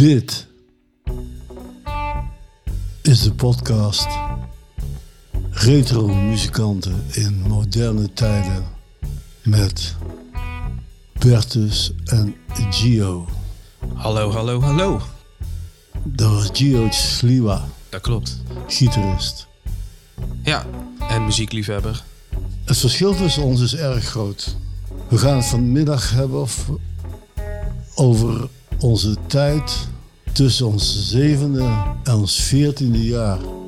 Dit is de podcast Retro muzikanten in moderne tijden met Bertus en Gio. Hallo, hallo, hallo. Dat was Gio Sliwa, Dat klopt. gitarist. Ja, en muziekliefhebber. Het verschil tussen ons is erg groot. We gaan het vanmiddag hebben over onze tijd tussen ons zevende en ons veertiende jaar.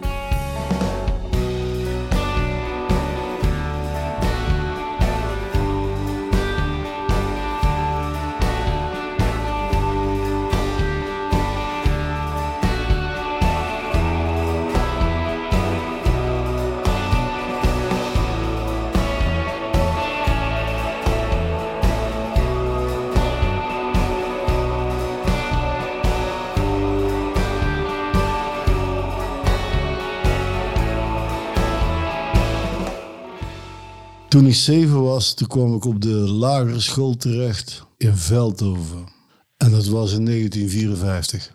Toen ik zeven was, toen kwam ik op de lagere school terecht in Veldhoven. En dat was in 1954.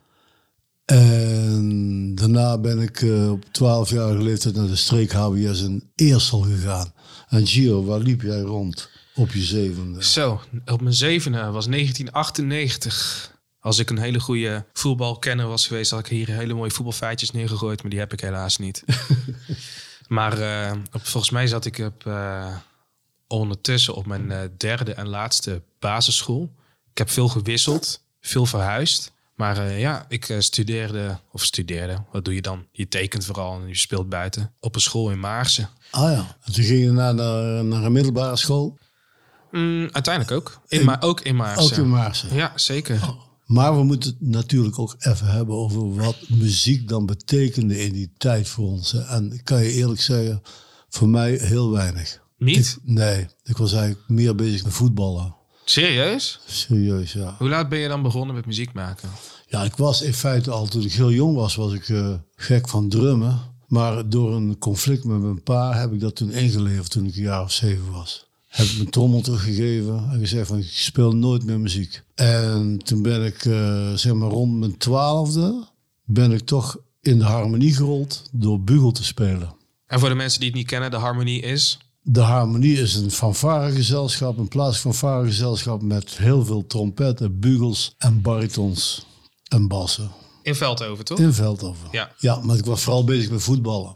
En daarna ben ik eh, op 12-jarige leeftijd naar de streek HBS in Eersel gegaan. En Gio, waar liep jij rond op je zevende? Zo, op mijn zevende was 1998. Als ik een hele goede voetbalkenner was geweest, had ik hier hele mooie voetbalfeitjes neergegooid, maar die heb ik helaas niet. maar eh, op, volgens mij zat ik op, eh, ondertussen op mijn eh, derde en laatste basisschool. Ik heb veel gewisseld, veel verhuisd. Maar ja, ik studeerde, of studeerde, wat doe je dan? Je tekent vooral en je speelt buiten. Op een school in Maarsen. Ah ja, en toen ging je naar, naar, naar een middelbare school. Mm, uiteindelijk ook. In, maar ook in Maarsen. Ook in Maarsen. Ja, zeker. Maar we moeten het natuurlijk ook even hebben over wat muziek dan betekende in die tijd voor ons. En ik kan je eerlijk zeggen, voor mij heel weinig. Niet? Nee, ik was eigenlijk meer bezig met voetballen. Serieus? Serieus, ja. Hoe laat ben je dan begonnen met muziek maken? Ja, ik was in feite al toen ik heel jong was, was ik eh, gek van drummen. Maar door een conflict met mijn pa heb ik dat toen ingeleverd toen ik een jaar of zeven was. Heb ik mijn trommel teruggegeven en gezegd van ik speel nooit meer muziek. En toen ben ik, eh, zeg maar rond mijn twaalfde, ben ik toch in de harmonie gerold door bugel te spelen. En voor de mensen die het niet kennen, de harmonie is... De harmonie is een fanfaregezelschap, een plaatselijk fanfaregezelschap met heel veel trompetten, bugels en baritons en bassen. In Veldhoven, toch? In Veldhoven. Ja. Ja, maar ik was vooral bezig met voetballen.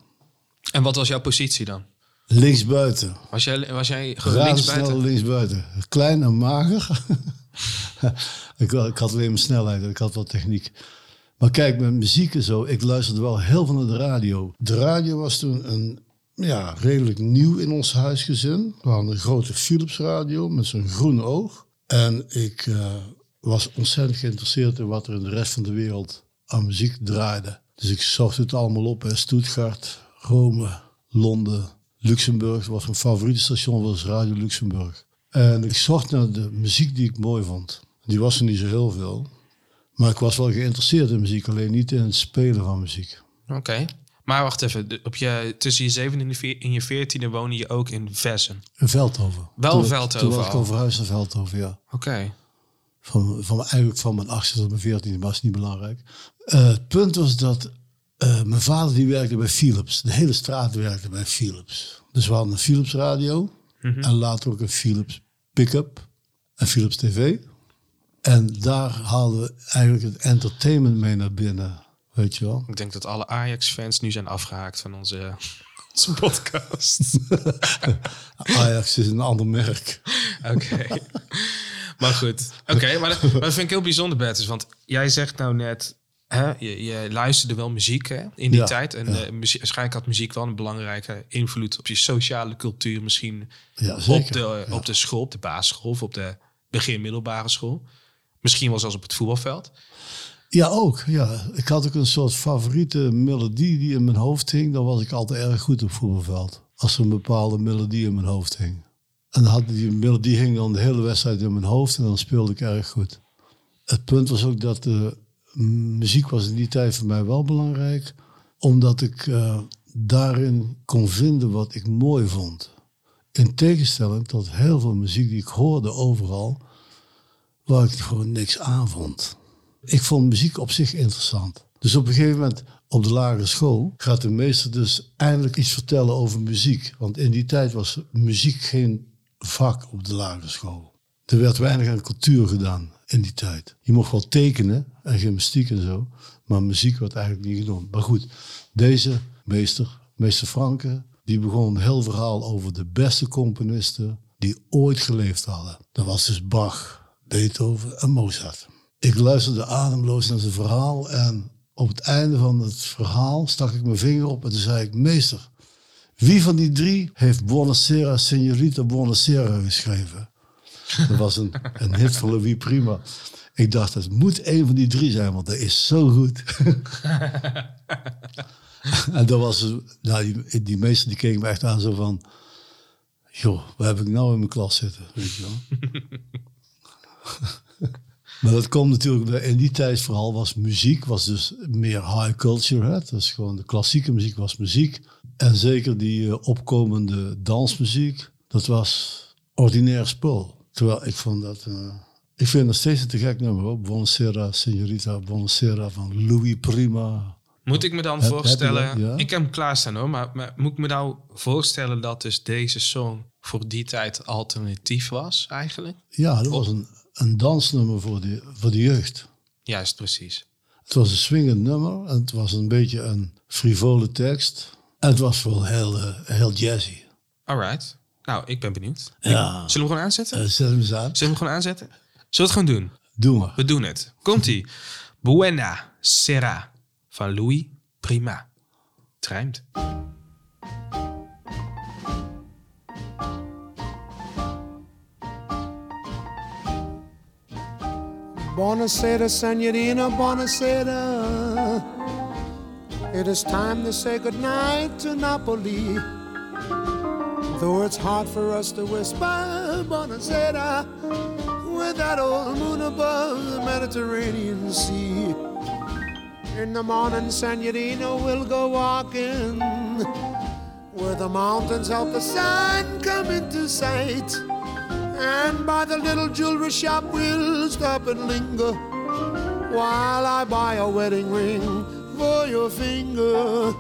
En wat was jouw positie dan? Linksbuiten. Was jij, was jij gewoon linksbuiten? Linksbuiten. Klein en mager. ik, ik had alleen mijn snelheid en ik had wat techniek. Maar kijk, met muziek en zo, ik luisterde wel heel veel naar de radio. De radio was toen een, ja, redelijk nieuw in ons huisgezin. We hadden een grote Philips radio met zo'n groen oog. En ik eh, was ontzettend geïnteresseerd in wat er in de rest van de wereld aan muziek draaide. Dus ik zocht het allemaal op. Hè. Stuttgart, Rome, Londen, Luxemburg. was mijn favoriete station was Radio Luxemburg. En ik zocht naar de muziek die ik mooi vond. Die was er niet zo heel veel. Maar ik was wel geïnteresseerd in muziek, alleen niet in het spelen van muziek. Oké. Maar wacht even, op je, tussen je zevende en je veer- en je veertiende woonde je ook in Vessen. In Veldhoven. Wel Toen- Veldhoven Toen was ik al. al verhuisd naar Veldhoven, ja. Oké. Van, van, eigenlijk van mijn achtste tot mijn veertiende, maar is niet belangrijk. Eh, het punt was dat eh, mijn vader die werkte bij Philips. De hele straat werkte bij Philips. Dus we hadden een Philips radio. En later ook een Philips pick-up. En Philips tv. En daar haalden we eigenlijk het entertainment mee naar binnen. Weet je wel? Ik denk dat alle Ajax-fans nu zijn afgehaakt van onze, onze podcast. Ajax is een ander merk. Oké. maar goed. Oké, maar, dat- maar dat vind ik heel bijzonder, Bertus. Want jij zegt nou net... Hè, je, je luisterde wel muziek hè, in die Ja, tijd. En ja. eh, waarschijnlijk had muziek wel een belangrijke invloed op je sociale cultuur. Misschien Ja, zeker. op, de, op de school, op de basisschool of op de begin-middelbare school. Misschien wel zelfs op het voetbalveld. Ja, ook. Ja. Ik had ook een soort favoriete melodie die in mijn hoofd hing. Dan was ik altijd erg goed op voetbalveld. Als er een bepaalde melodie in mijn hoofd hing. En dan had die melodie hing dan de hele wedstrijd in mijn hoofd en dan speelde ik erg goed. Het punt was ook dat de muziek was in die tijd voor mij wel belangrijk. Omdat ik eh, daarin kon vinden wat ik mooi vond. In tegenstelling tot heel veel muziek die ik hoorde overal, waar ik gewoon niks aan vond. Ik vond muziek op zich interessant. Dus op een gegeven moment op de lagere school gaat de meester dus eindelijk iets vertellen over muziek. Want in die tijd was muziek geen vak op de lagere school. Er werd weinig aan cultuur gedaan in die tijd. Je mocht wel tekenen en gymnastiek en zo, maar muziek werd eigenlijk niet gedaan. Maar goed, deze meester, meester Franke, die begon een heel verhaal over de beste componisten die ooit geleefd hadden. Dat was dus Bach, Beethoven en Mozart. Ik luisterde ademloos naar zijn verhaal en op het einde van het verhaal stak ik mijn vinger op en toen zei ik, meester, wie van die drie heeft Buonasera, Signorita Buonasera geschreven? Dat was een, een hit van Louis Prima. Ik dacht, het moet een van die drie zijn, want dat is zo goed. en dat was, nou, die, die meester die keek me echt aan zo van, joh, wat heb ik nou in mijn klas zitten? Weet je wel? maar dat komt natuurlijk, in die tijd vooral was muziek, was dus meer high culture. Hè? Dus gewoon de klassieke muziek was muziek. En zeker die uh, opkomende dansmuziek, dat was ordinair spul. Terwijl ik vond dat... Uh, ik vind het steeds een te gek nummer hoor. Buonasera, Signorita, Buonasera van Louis Prima. Moet ik me dan voorstellen, ik heb hem klaarstaan hoor, maar, maar, moet ik me nou voorstellen dat dus deze song voor die tijd alternatief was eigenlijk? Ja, dat was een, een dansnummer voor de, voor de jeugd. Juist, precies. Het was een swingend nummer en het was een beetje een frivole tekst. En het was wel heel, uh, heel jazzy. Alright. Nou, ik ben benieuwd. Ja. Zullen we hem gewoon aanzetten? Uh, zet hem eens aan. Zullen we hem gewoon aanzetten? Zullen we het gewoon doen? Doen we. We doen het. Komt-ie. Buena Sera van Louis Prima. Het rijmt. Buonasera, signorina, buonasera. It is time to say goodnight to Napoli. Though it's hard for us to whisper, buonasera, with that old moon above the Mediterranean Sea. In the morning, Senorita will go walking where the mountains help the sun come into sight. And by the little jewelry shop, we'll stop and linger while I buy a wedding ring for your finger.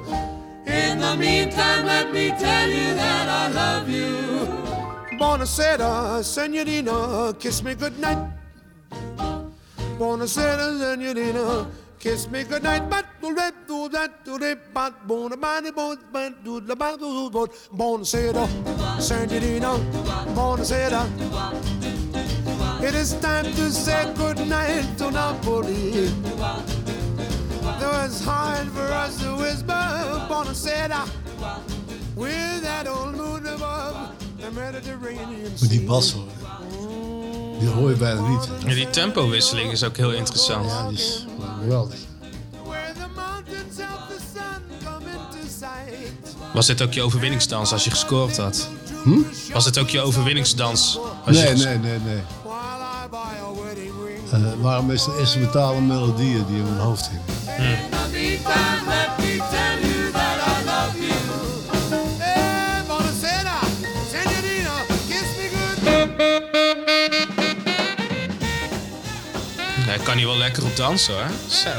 In the meantime, let me tell you that I love you. Buonasera, Senorita, kiss me goodnight. Buonasera, Senorita. Kiss me goodnight, but do that, do that, do that, but bon, body, bon, but do the bad, do bon, buonasera, Senorita, buonasera. It is time to say goodnight to Napoli. Though it's hard for us to whisper, buonasera, with that old moon above the Mediterranean Moet die bas horen. Die hoor je bijna niet. Ja, die tempowisseling is ook heel interessant. Ja, die is geweldig. Was dit ook je overwinningsdans als je gescoord had? Hm? Was het ook je overwinningsdans? Als nee, je nee, nee, nee. Uh, het waren meestal instrumentale melodieën die in mijn hoofd hingen. Hij kan hier wel lekker op dansen hoor. Zo.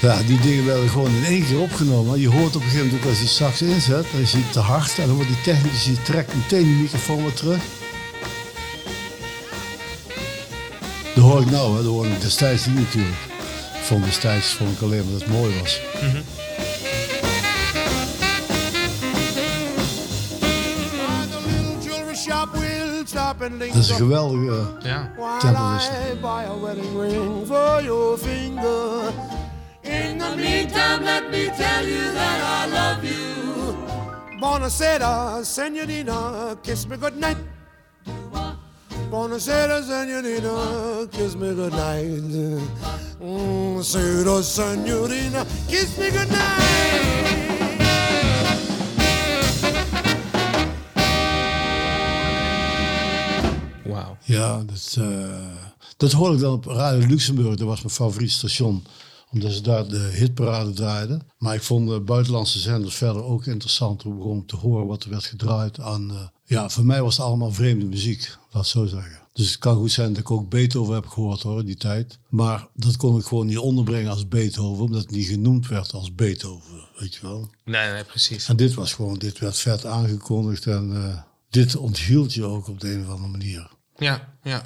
Ja, die dingen werden gewoon in één keer opgenomen. Je hoort op een gegeven moment ook als die sax inzet, dan is hij te hard en dan wordt die technicus die trekt meteen die microfoon weer terug. Dat hoor ik nou, hè. dat hoor ik destijds niet natuurlijk. Van destijds vond ik alleen maar dat het mooi was. Mm -hmm. Dat is een geweldige ja. Tempowisseling. In the meantime, let me tell you that I love you. Buonasera, senorita, kiss me goodnight. Buonasera, senorita, kiss me goodnight. Mm, Sera, senorita, kiss me goodnight. Wauw. Ja, dat, uh, dat hoorde ik dan op Radio Luxemburg. Dat was mijn favoriet station Omdat ze daar de hitparade draaiden. Maar ik vond de buitenlandse zenders verder ook interessant om te horen wat er werd gedraaid aan... Uh, ja, voor mij was het allemaal vreemde muziek, laat het zo zeggen. Dus het kan goed zijn dat ik ook Beethoven heb gehoord hoor, die tijd. Maar dat kon ik gewoon niet onderbrengen als Beethoven, omdat het niet genoemd werd als Beethoven, weet je wel. Nee, nee, precies. En dit was gewoon, dit werd vet aangekondigd en uh, dit onthield je ook op de een of andere manier. Ja, ja.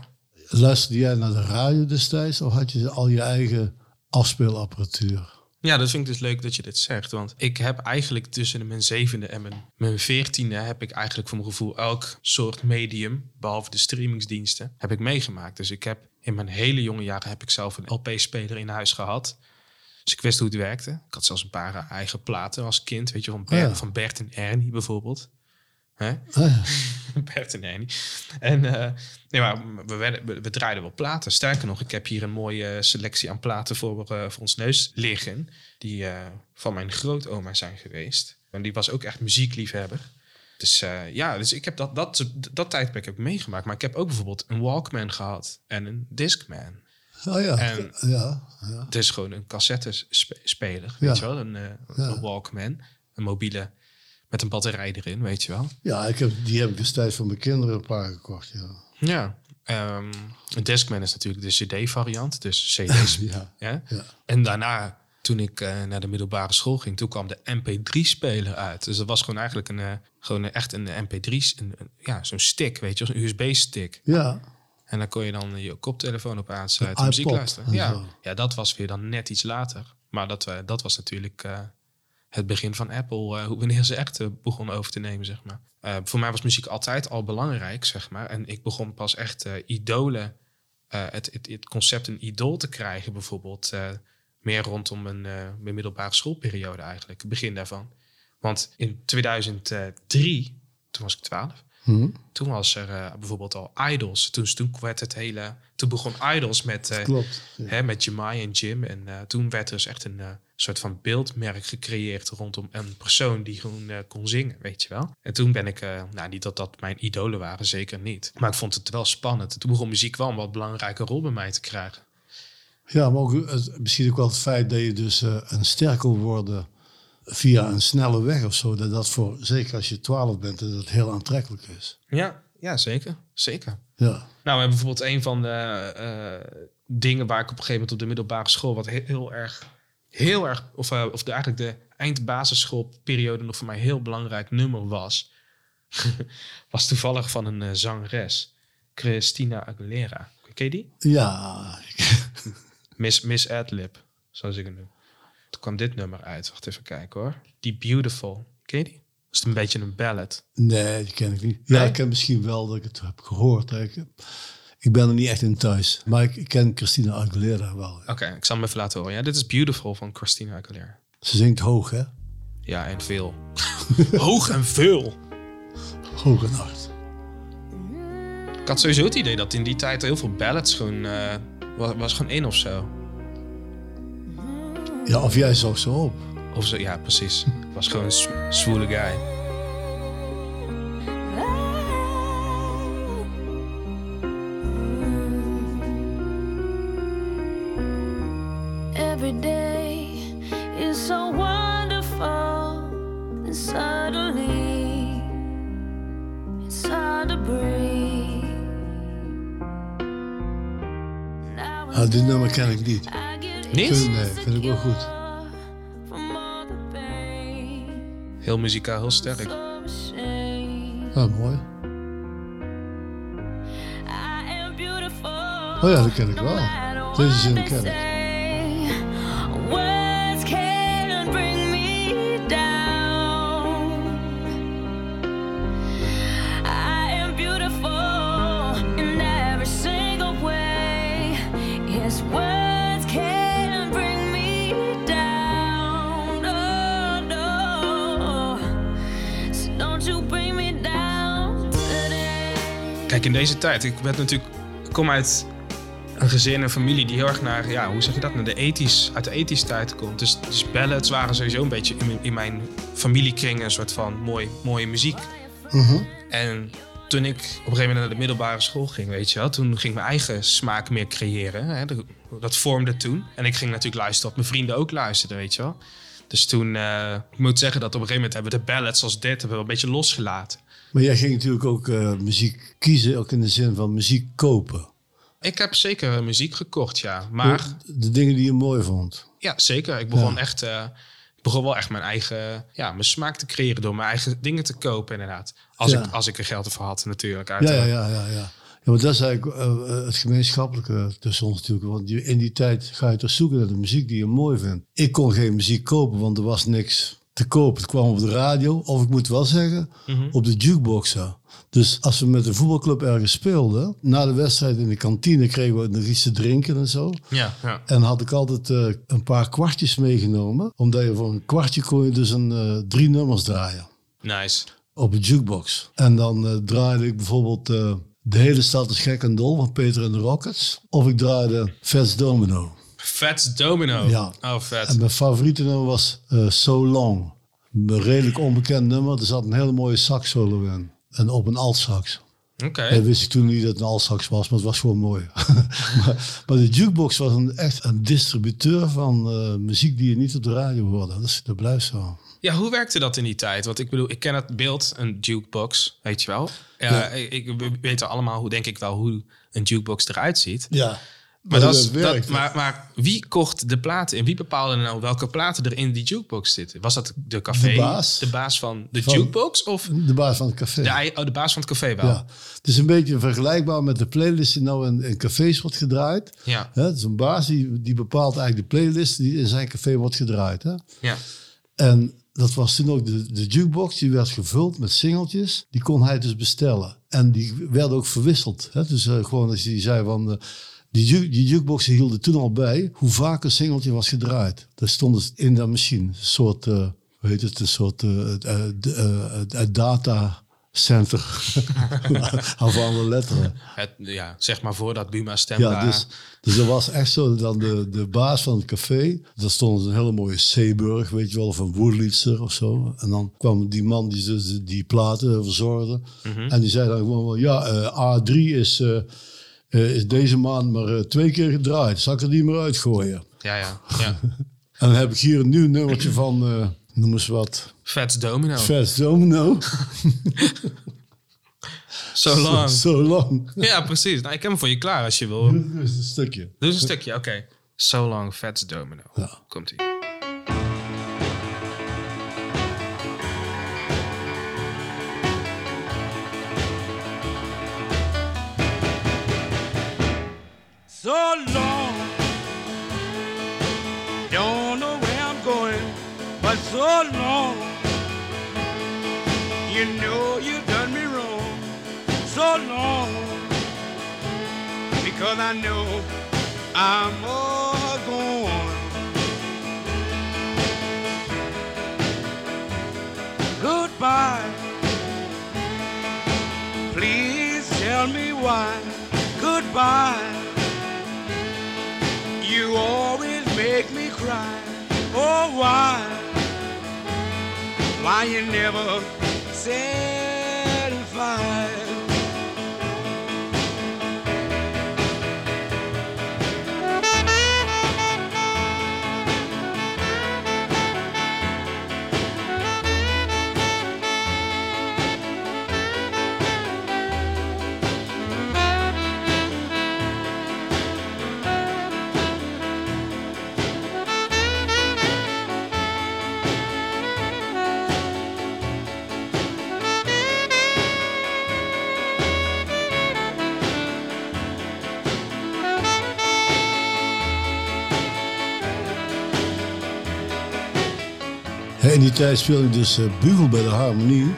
Luisterde jij naar de radio destijds of had je al je eigen afspeelapparatuur? Ja, dat vind ik dus leuk dat je dit zegt. Want ik heb eigenlijk tussen mijn zevende en mijn, mijn veertiende... heb ik eigenlijk voor mijn gevoel elk soort medium... behalve de streamingsdiensten, heb ik meegemaakt. Dus ik heb in mijn hele jonge jaren... heb ik zelf een LP-speler in huis gehad. Dus ik wist hoe het werkte. Ik had zelfs een paar eigen platen als kind. Weet je, van Bert, oh van Bert en Ernie bijvoorbeeld. Hè? Oh Bert en uh, nee, maar we, werden, we, draaiden wel platen. Sterker nog, ik heb hier een mooie selectie aan platen voor, uh, voor ons neus liggen. Die uh, van mijn grootoma zijn geweest. En die was ook echt muziekliefhebber. Dus ja, dus ik heb dat, dat, dat tijdperk heb ik meegemaakt. Maar ik heb ook bijvoorbeeld een Walkman gehad en een Discman. Oh ja, en ja, ja. Het is gewoon een cassettespeler, weet je wel? Een, een Walkman, een mobiele met een batterij erin, weet je wel. Ja, ik heb, die heb ik destijds voor mijn kinderen een paar gekocht, ja. Ja, um, Discman is natuurlijk de CD-variant, dus CD's. ja, ja. En daarna, toen ik uh, naar de middelbare school ging, toen kwam de MP3-speler uit. Dus dat was gewoon eigenlijk een, uh, gewoon echt een MP3, een, een, ja, zo'n stick, weet je, een USB-stick. Ja. En dan kon je dan je koptelefoon op aansluiten, muziek luisteren. Ja. ja, dat was weer dan net iets later. Maar dat, uh, dat was natuurlijk het begin van Apple, uh, wanneer ze echt uh, begon over te nemen, zeg maar. Uh, voor mij was muziek altijd al belangrijk, zeg maar. En ik begon pas echt idolen, het, het, het, concept een idool te krijgen, bijvoorbeeld. meer rondom mijn, mijn middelbare schoolperiode eigenlijk, het begin daarvan. Want in 2003, toen was ik 12, hmm. toen was er bijvoorbeeld al Idols. Toen, toen werd het hele, toen begon Idols met, Klopt, hè, met Jemai en Jim. En toen werd er dus echt een soort van beeldmerk gecreëerd rondom een persoon die gewoon uh, kon zingen, weet je wel. En toen ben ik, uh, nou niet dat dat mijn idolen waren, zeker niet. Maar ik vond het wel spannend. Toen begon muziek wel een wat belangrijke rol bij mij te krijgen. Ja, maar ook, het, misschien ook wel het feit dat je dus uh, een sterker worden via een snelle weg of zo. Dat dat voor, zeker als je 12 bent, dat het heel aantrekkelijk is. Ja, ja zeker. Zeker. Ja. Nou, we hebben bijvoorbeeld een van de dingen waar ik op een gegeven moment op de middelbare school wat heel, heel erg heel erg, of, uh, of de, eigenlijk de eindbasisschoolperiode nog voor mij heel belangrijk nummer was, was toevallig van een uh, zangeres, Christina Aguilera. Ken je die? Ja. Miss, Miss Adlib, zoals ik het noem. Toen kwam dit nummer uit. Wacht even kijken hoor. Die Beautiful. Ken je die? Is het een beetje een ballad? Nee, die ken ik niet. Ja, ik ken misschien wel dat ik het heb gehoord. Ik, ik ben er niet echt in thuis. Maar ik ken Christina Aguilera wel. Oké, ik zal hem even laten horen. Ja, dit is Beautiful van Christina Aguilera. Ze zingt hoog, hè? Ja, en veel. hoog en veel. Hoog en hard. Ik had sowieso het idee dat in die tijd heel veel ballads gewoon... Uh, was, was gewoon in of zo. Ja, of jij zo zo op. Of zo, ja, precies. was gewoon een zwoele guy. Dit nummer ken ik niet. Niet? nee, vind ik wel goed. Heel muzikaal, heel sterk. Ah, mooi. Oh ja, dat ken ik wel. Deze zin ken ik. In deze tijd. Ik ben natuurlijk, kom uit een gezin en familie die heel erg naar, ja, hoe zeg je dat, naar de ethisch, uit de ethische tijd komt. Dus, dus ballads waren sowieso een beetje in, in mijn familiekring een soort van mooi, mooie muziek. Mhm. En toen ik op een gegeven moment naar de middelbare school ging, weet je wel, toen ging ik mijn eigen smaak meer creëren. Hè? Dat, dat vormde toen. En ik ging natuurlijk luisteren wat mijn vrienden ook luisterden, weet je wel. Dus toen, eh, ik moet zeggen dat op een gegeven moment hebben we de ballads als dit hebben we een beetje losgelaten. Maar jij ging natuurlijk ook eh, muziek kiezen, ook in de zin van muziek kopen. Ik heb zeker muziek gekocht, ja. Maar De dingen die je mooi vond. ja, zeker. Ik begon Ja. echt, eh, ik begon wel echt mijn eigen, ja, mijn smaak te creëren door mijn eigen dingen te kopen, inderdaad. Als, Ja. ik, als ik er geld voor had, natuurlijk. Ja, ja, ja, ja, ja. Ja, maar dat is eigenlijk eh, het gemeenschappelijke tussen ons natuurlijk. Want in die tijd ga je toch zoeken naar de muziek die je mooi vindt. Ik kon geen muziek kopen, want er was niks te kopen. Het kwam op de radio, of ik moet wel zeggen, Mhm. op de jukeboxen. Dus als we met een voetbalclub ergens speelden, na de wedstrijd in de kantine kregen we nog iets te drinken en zo. Ja, ja. En had ik altijd eh, een paar kwartjes meegenomen. Omdat je voor een kwartje kon je dus een, eh, drie nummers draaien Nice. op een jukebox. En dan eh, draaide ik bijvoorbeeld De hele stad is gek en dol van Peter en de Rockets. Of ik draaide Fats Domino. Fats Domino. Ja. Oh, vet. En mijn favoriete nummer was eh, So Long. Een redelijk onbekend nummer. Er zat een hele mooie sax solo in. En op een altsax. Oké. En wist ik toen niet dat het een altsax was, maar het was gewoon mooi. maar, maar de jukebox was een, echt een distributeur van eh, muziek die je niet op de radio hoorde. Dat, is, dat blijft zo. Ja, hoe werkte dat in die tijd? Want ik bedoel, ik ken het beeld, een jukebox, weet je wel. Ja, Ik, ik- we weten allemaal, hoe, denk ik wel, hoe een jukebox eruit ziet. Ja. Maar, dat dat, maar, maar wie kocht de platen en wie bepaalde nou welke platen er in die jukebox zitten? Was dat de café, De baas. de baas van de Van- jukebox of de baas van het café. de, oh, de baas van het café wel? Ja, het is een beetje vergelijkbaar met de playlist die nou in, in cafés wordt gedraaid. Ja. Het is een baas die, die bepaalt eigenlijk de playlist die in zijn café wordt gedraaid. Hè? ja. En dat was toen ook de, de jukebox, die werd gevuld met singeltjes. Die kon hij dus bestellen. En die werden ook verwisseld. Hè? Dus eh, gewoon als hij zei van... eh, die, ju- die jukeboxen hielden toen al bij hoe vaak een singeltje was gedraaid. Dat stond dus in dat machine. Een soort, eh, hoe heet het, een soort eh, eh, eh, eh, datacenter. Af alle letteren. Het, ja, zeg maar voordat Buma stem Ja, daar- dus, dus dat was echt zo. Dan de, de baas van het café, daar stond een hele mooie Seeburg, weet je wel, of een Woerliedster of zo. En dan kwam die man die dus die, platen verzorgde. En die zei dan gewoon ja, eh, A3 is, eh, is deze maand maar eh, twee keer gedraaid. Zal ik er niet meer uitgooien? ja, ja, ja. En dan heb ik hier een nieuw nummertje van, eh, noem eens wat, Fats Domino. Fats Domino. Zo lang. Zo lang. Ja, precies. Nou, ik heb hem voor je klaar als je wil. Dit is een stukje. Doe eens een stukje, oké. So long, Fats Domino. Ja. Komt-ie. So long. Don't know where I'm going, but so long. You know you done me wrong, so long. Because I know I'm all gone. Goodbye. Please tell me why. Goodbye. Make me cry. Oh, why? Why you never satisfied? In die tijd speelde ik dus eh, bugel bij de harmonie.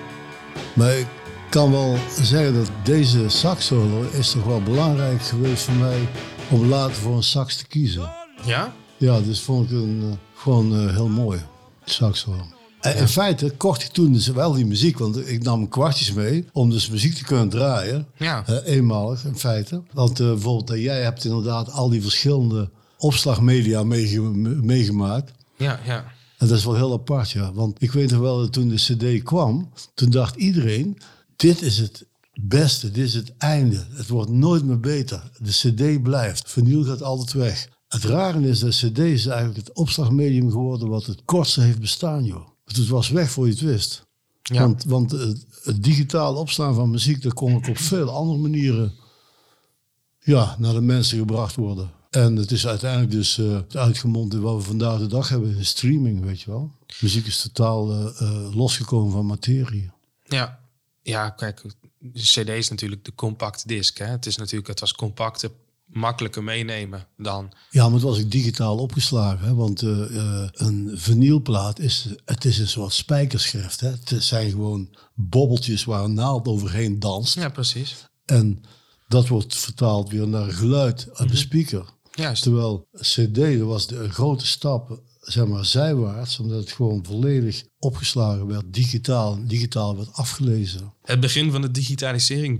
Maar ik kan wel zeggen dat deze sax solo is toch wel belangrijk geweest voor mij om later voor een sax te kiezen. Ja? Ja, dus vond ik een, eh, gewoon eh, heel mooi, sax solo. En in feite kocht ik toen dus wel die muziek, want ik nam kwartjes mee om dus muziek te kunnen draaien. Ja. Eenmalig in feite. Want bijvoorbeeld jij hebt inderdaad al die verschillende opslagmedia meege- meegemaakt. Ja, ja. En dat is wel heel apart, ja. Want ik weet nog wel dat toen de cd kwam, toen dacht iedereen... dit is het beste, dit is het einde. Het wordt nooit meer beter. De cd blijft. Vinyl gaat altijd weg. Het rare is dat cd is eigenlijk het opslagmedium geworden wat het kortste heeft bestaan, joh. Het was weg voor je het wist. Ja. Want, want het, het digitaal opslaan van muziek, dat kon ook op veel andere manieren ja, naar de mensen gebracht worden. En het is uiteindelijk dus eh, uitgemond in wat we vandaag de dag hebben, in streaming, weet je wel. Muziek is totaal eh, eh, losgekomen van materie. Ja, ja kijk, de CD is natuurlijk de compact disc. Hè? Het is natuurlijk, het was compacter, makkelijker meenemen dan. Ja, maar het was ook digitaal opgeslagen. Hè? Want een vinylplaat is, het is een soort spijkerschrift. Hè? Het zijn gewoon bobbeltjes waar een naald overheen danst. Ja, precies. En dat wordt vertaald weer naar geluid uit de speaker. Juist. Terwijl CD, dat was de, een grote stap, zeg maar, zijwaarts. Omdat het gewoon volledig opgeslagen werd, digitaal. Digitaal werd afgelezen. Het begin van de digitalisering.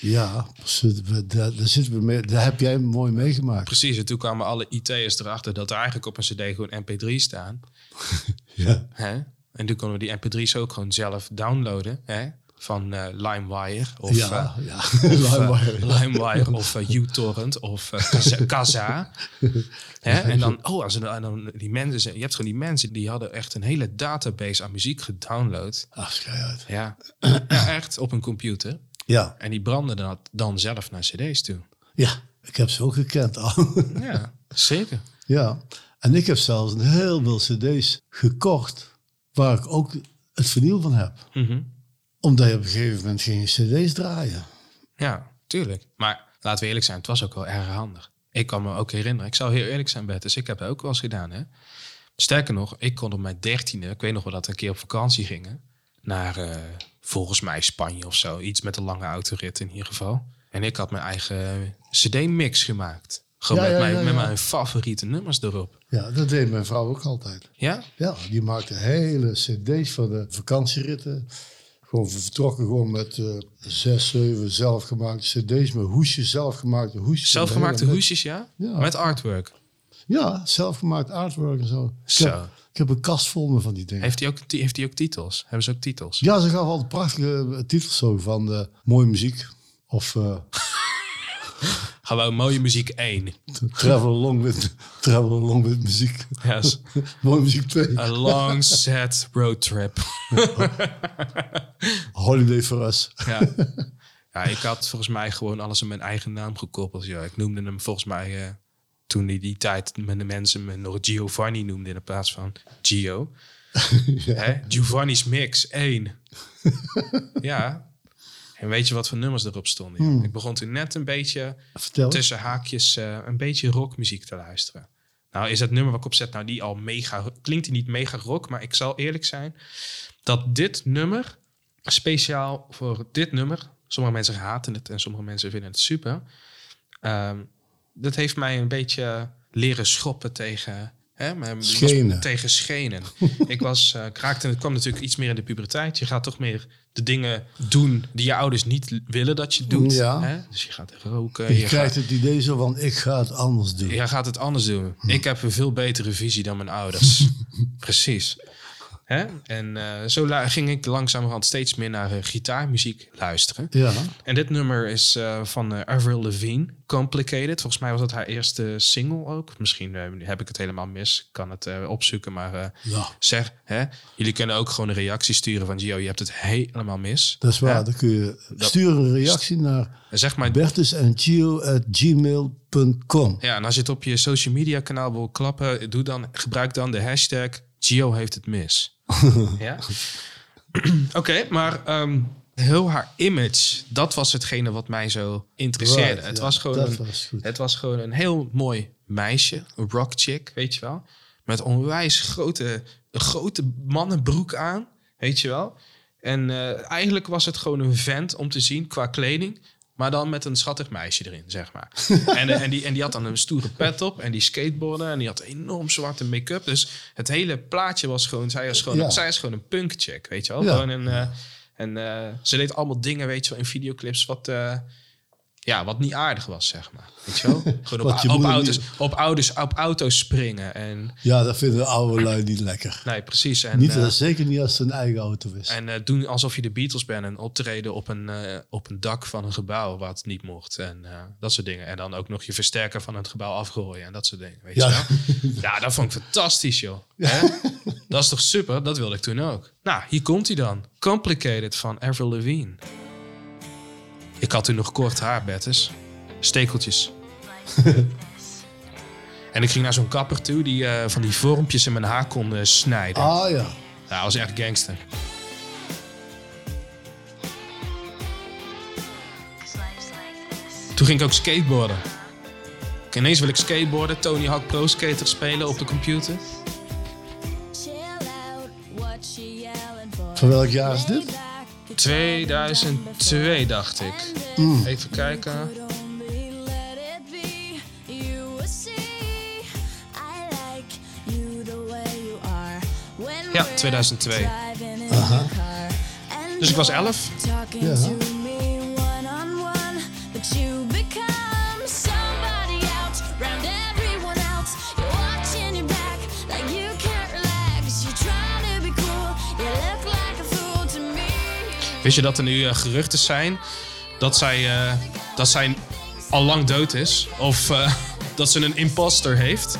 Ja, precies, we- daar, daar, zitten we mee, daar heb jij mooi meegemaakt. Precies, en toen kwamen alle IT'ers erachter dat er eigenlijk op een CD gewoon MP3 staan. Ja. Hè? En toen konden we die MP3's ook gewoon zelf downloaden. Hè? Van eh, LimeWire of, ja, eh, ja. of, LimeWire, eh, LimeWire of uTorrent of Kaza- Kazaa. Hè? En dan, oh, als er dan- en dan die mensen, je hebt gewoon die mensen die hadden echt een hele database aan muziek gedownload. Ach, uit. Ja, ja echt op een computer. Ja, En die brandden dat dan zelf naar CD's toe. ja, ik heb ze ook gekend al. Ja, zeker. ja, en ik heb zelfs een heel veel cd's gekocht waar ik ook het vinyl van heb. Mhm. Omdat je op een gegeven moment geen cd's draaien. Ja, tuurlijk. Maar laten we eerlijk zijn, het was ook wel erg handig. Ik kan me ook herinneren, ik zal heel eerlijk zijn, Bert, dus ik heb het ook wel eens gedaan. Hè? Sterker nog, ik kon op mijn dertiende, ik weet nog wel dat we een keer op vakantie gingen, naar eh, volgens mij Spanje of zo. Iets met een lange autorit in ieder geval. En ik had mijn eigen cd-mix gemaakt. Gewoon Ja, met, ja, mijn, met mijn favoriete nummers erop. Ja, dat deed mijn vrouw ook altijd. Ja? Ja, die maakte hele cd's van de vakantieritten. Gewoon vertrokken gewoon met eh, zes, zeven zelfgemaakte cd's met hoesjes, zelfgemaakte hoesjes. Zelfgemaakte hoesjes, ja? Ja. Met artwork. Ja, zelfgemaakt artwork en zo. Ik heb, ik heb een kast vol met van die dingen. Heeft hij ook, heeft hij ook titels? Hebben ze ook titels? Ja, ze gaf altijd prachtige eh, titels zo van eh, mooie muziek. Of Gewoon mooie muziek 1. travel, along with, travel along with muziek. Yes. mooie muziek 2. A long set road trip. Holiday for us. Ja. ja, ik had volgens mij gewoon alles in mijn eigen naam gekoppeld. Ja, ik noemde hem volgens mij eh, toen die, die tijd met de mensen me nog Giovanni noemden in plaats van Gio. Hè? Giovanni's Mix 1. ja. En weet je wat voor nummers erop stonden? joh? Ik begon toen net een beetje Vertel. tussen haakjes eh, een beetje rockmuziek te luisteren. Nou is het nummer wat ik opzet nou die al mega... Klinkt hij niet mega rock, maar ik zal eerlijk zijn... dat dit nummer, speciaal voor dit nummer... Sommige mensen haten het en sommige mensen vinden het super. Ehm, dat heeft mij een beetje leren schoppen tegen... Hè, mijn, Schenen. tegen schenen. ik was, eh, ik raakte, het kwam natuurlijk iets meer in de puberteit. Je gaat toch meer de dingen doen die je ouders niet willen dat je doet. Ja. Hè? Dus je gaat roken. Je je krijgt gaat, het idee zo van, ik ga het anders doen. Jij gaat het anders doen. Ik heb een veel betere visie dan mijn ouders. Precies. Hè? En eh, zo ging ik langzamerhand steeds meer naar eh, gitaarmuziek luisteren. Ja. En dit nummer is eh, van Avril Lavigne, Complicated. Volgens mij was dat haar eerste single ook. Misschien heb ik het helemaal mis. Ik kan het opzoeken, maar Ja. zeg, hè? jullie kunnen ook gewoon een reactie sturen van Gio, je hebt het helemaal mis. Dat is waar. Dan kun je sturen een reactie naar Zeg maar, Bertus en Gio at gmail.com. Ja, en als je het op je social media kanaal wil klappen, doe dan, gebruik dan de hashtag Gio heeft het mis. ja? Oké, maar ehm, heel haar image, dat was hetgene wat mij zo interesseerde. Right, het, ja, was gewoon een, was het was gewoon een heel mooi meisje, een rock chick, weet je wel. Met onwijs grote, grote mannenbroek aan, weet je wel. En eh, eigenlijk was het gewoon een vent om te zien qua kleding. Maar dan met een schattig meisje erin, zeg maar. en, eh, en, die, en die had dan een stoere pet op en die skateboarden. En die had enorm zwarte make-up. Dus het hele plaatje was gewoon... Zij is gewoon, Ja. zij is gewoon een punk chick, weet je wel. Ja. Gewoon een, eh, en eh, ze deed allemaal dingen, weet je wel, in videoclips. Wat, Ja, wat niet aardig was, zeg maar. Weet je wel? Gewoon op, je op, auto's, niet- op, ouders, op auto's springen. En, Ja, dat vinden de oude lui niet lekker. nee, precies. En, niet, eh, zeker niet als het een eigen auto is. En eh, doen alsof je de Beatles bent en optreden op een, eh, op een dak van een gebouw wat niet mocht. En dat soort dingen. En dan ook nog je versterker van het gebouw afgooien en dat soort dingen. Weet Ja. je wel? Ja, dat vond ik fantastisch, joh. Hè? Dat is toch super? Dat wilde ik toen ook. Nou, hier komt hij dan. Complicated van Avril Lavigne. Ik had toen nog kort haar, Bettes. Stekeltjes. en ik ging naar zo'n kapper toe die eh, van die vormpjes in mijn haar kon snijden. Ah ja. Ja, hij was echt gangster. Toen ging ik ook skateboarden. Ineens wil ik skateboarden, Tony Hawk Pro Skater spelen op de computer. Van welk jaar is dit? 2002 dacht ik. Even kijken. Ja, 2002. Dus ik was 11. Ja. Wist je dat er nu eh, geruchten zijn dat zij, eh, dat zij al lang dood is? Of eh, dat ze een imposter heeft?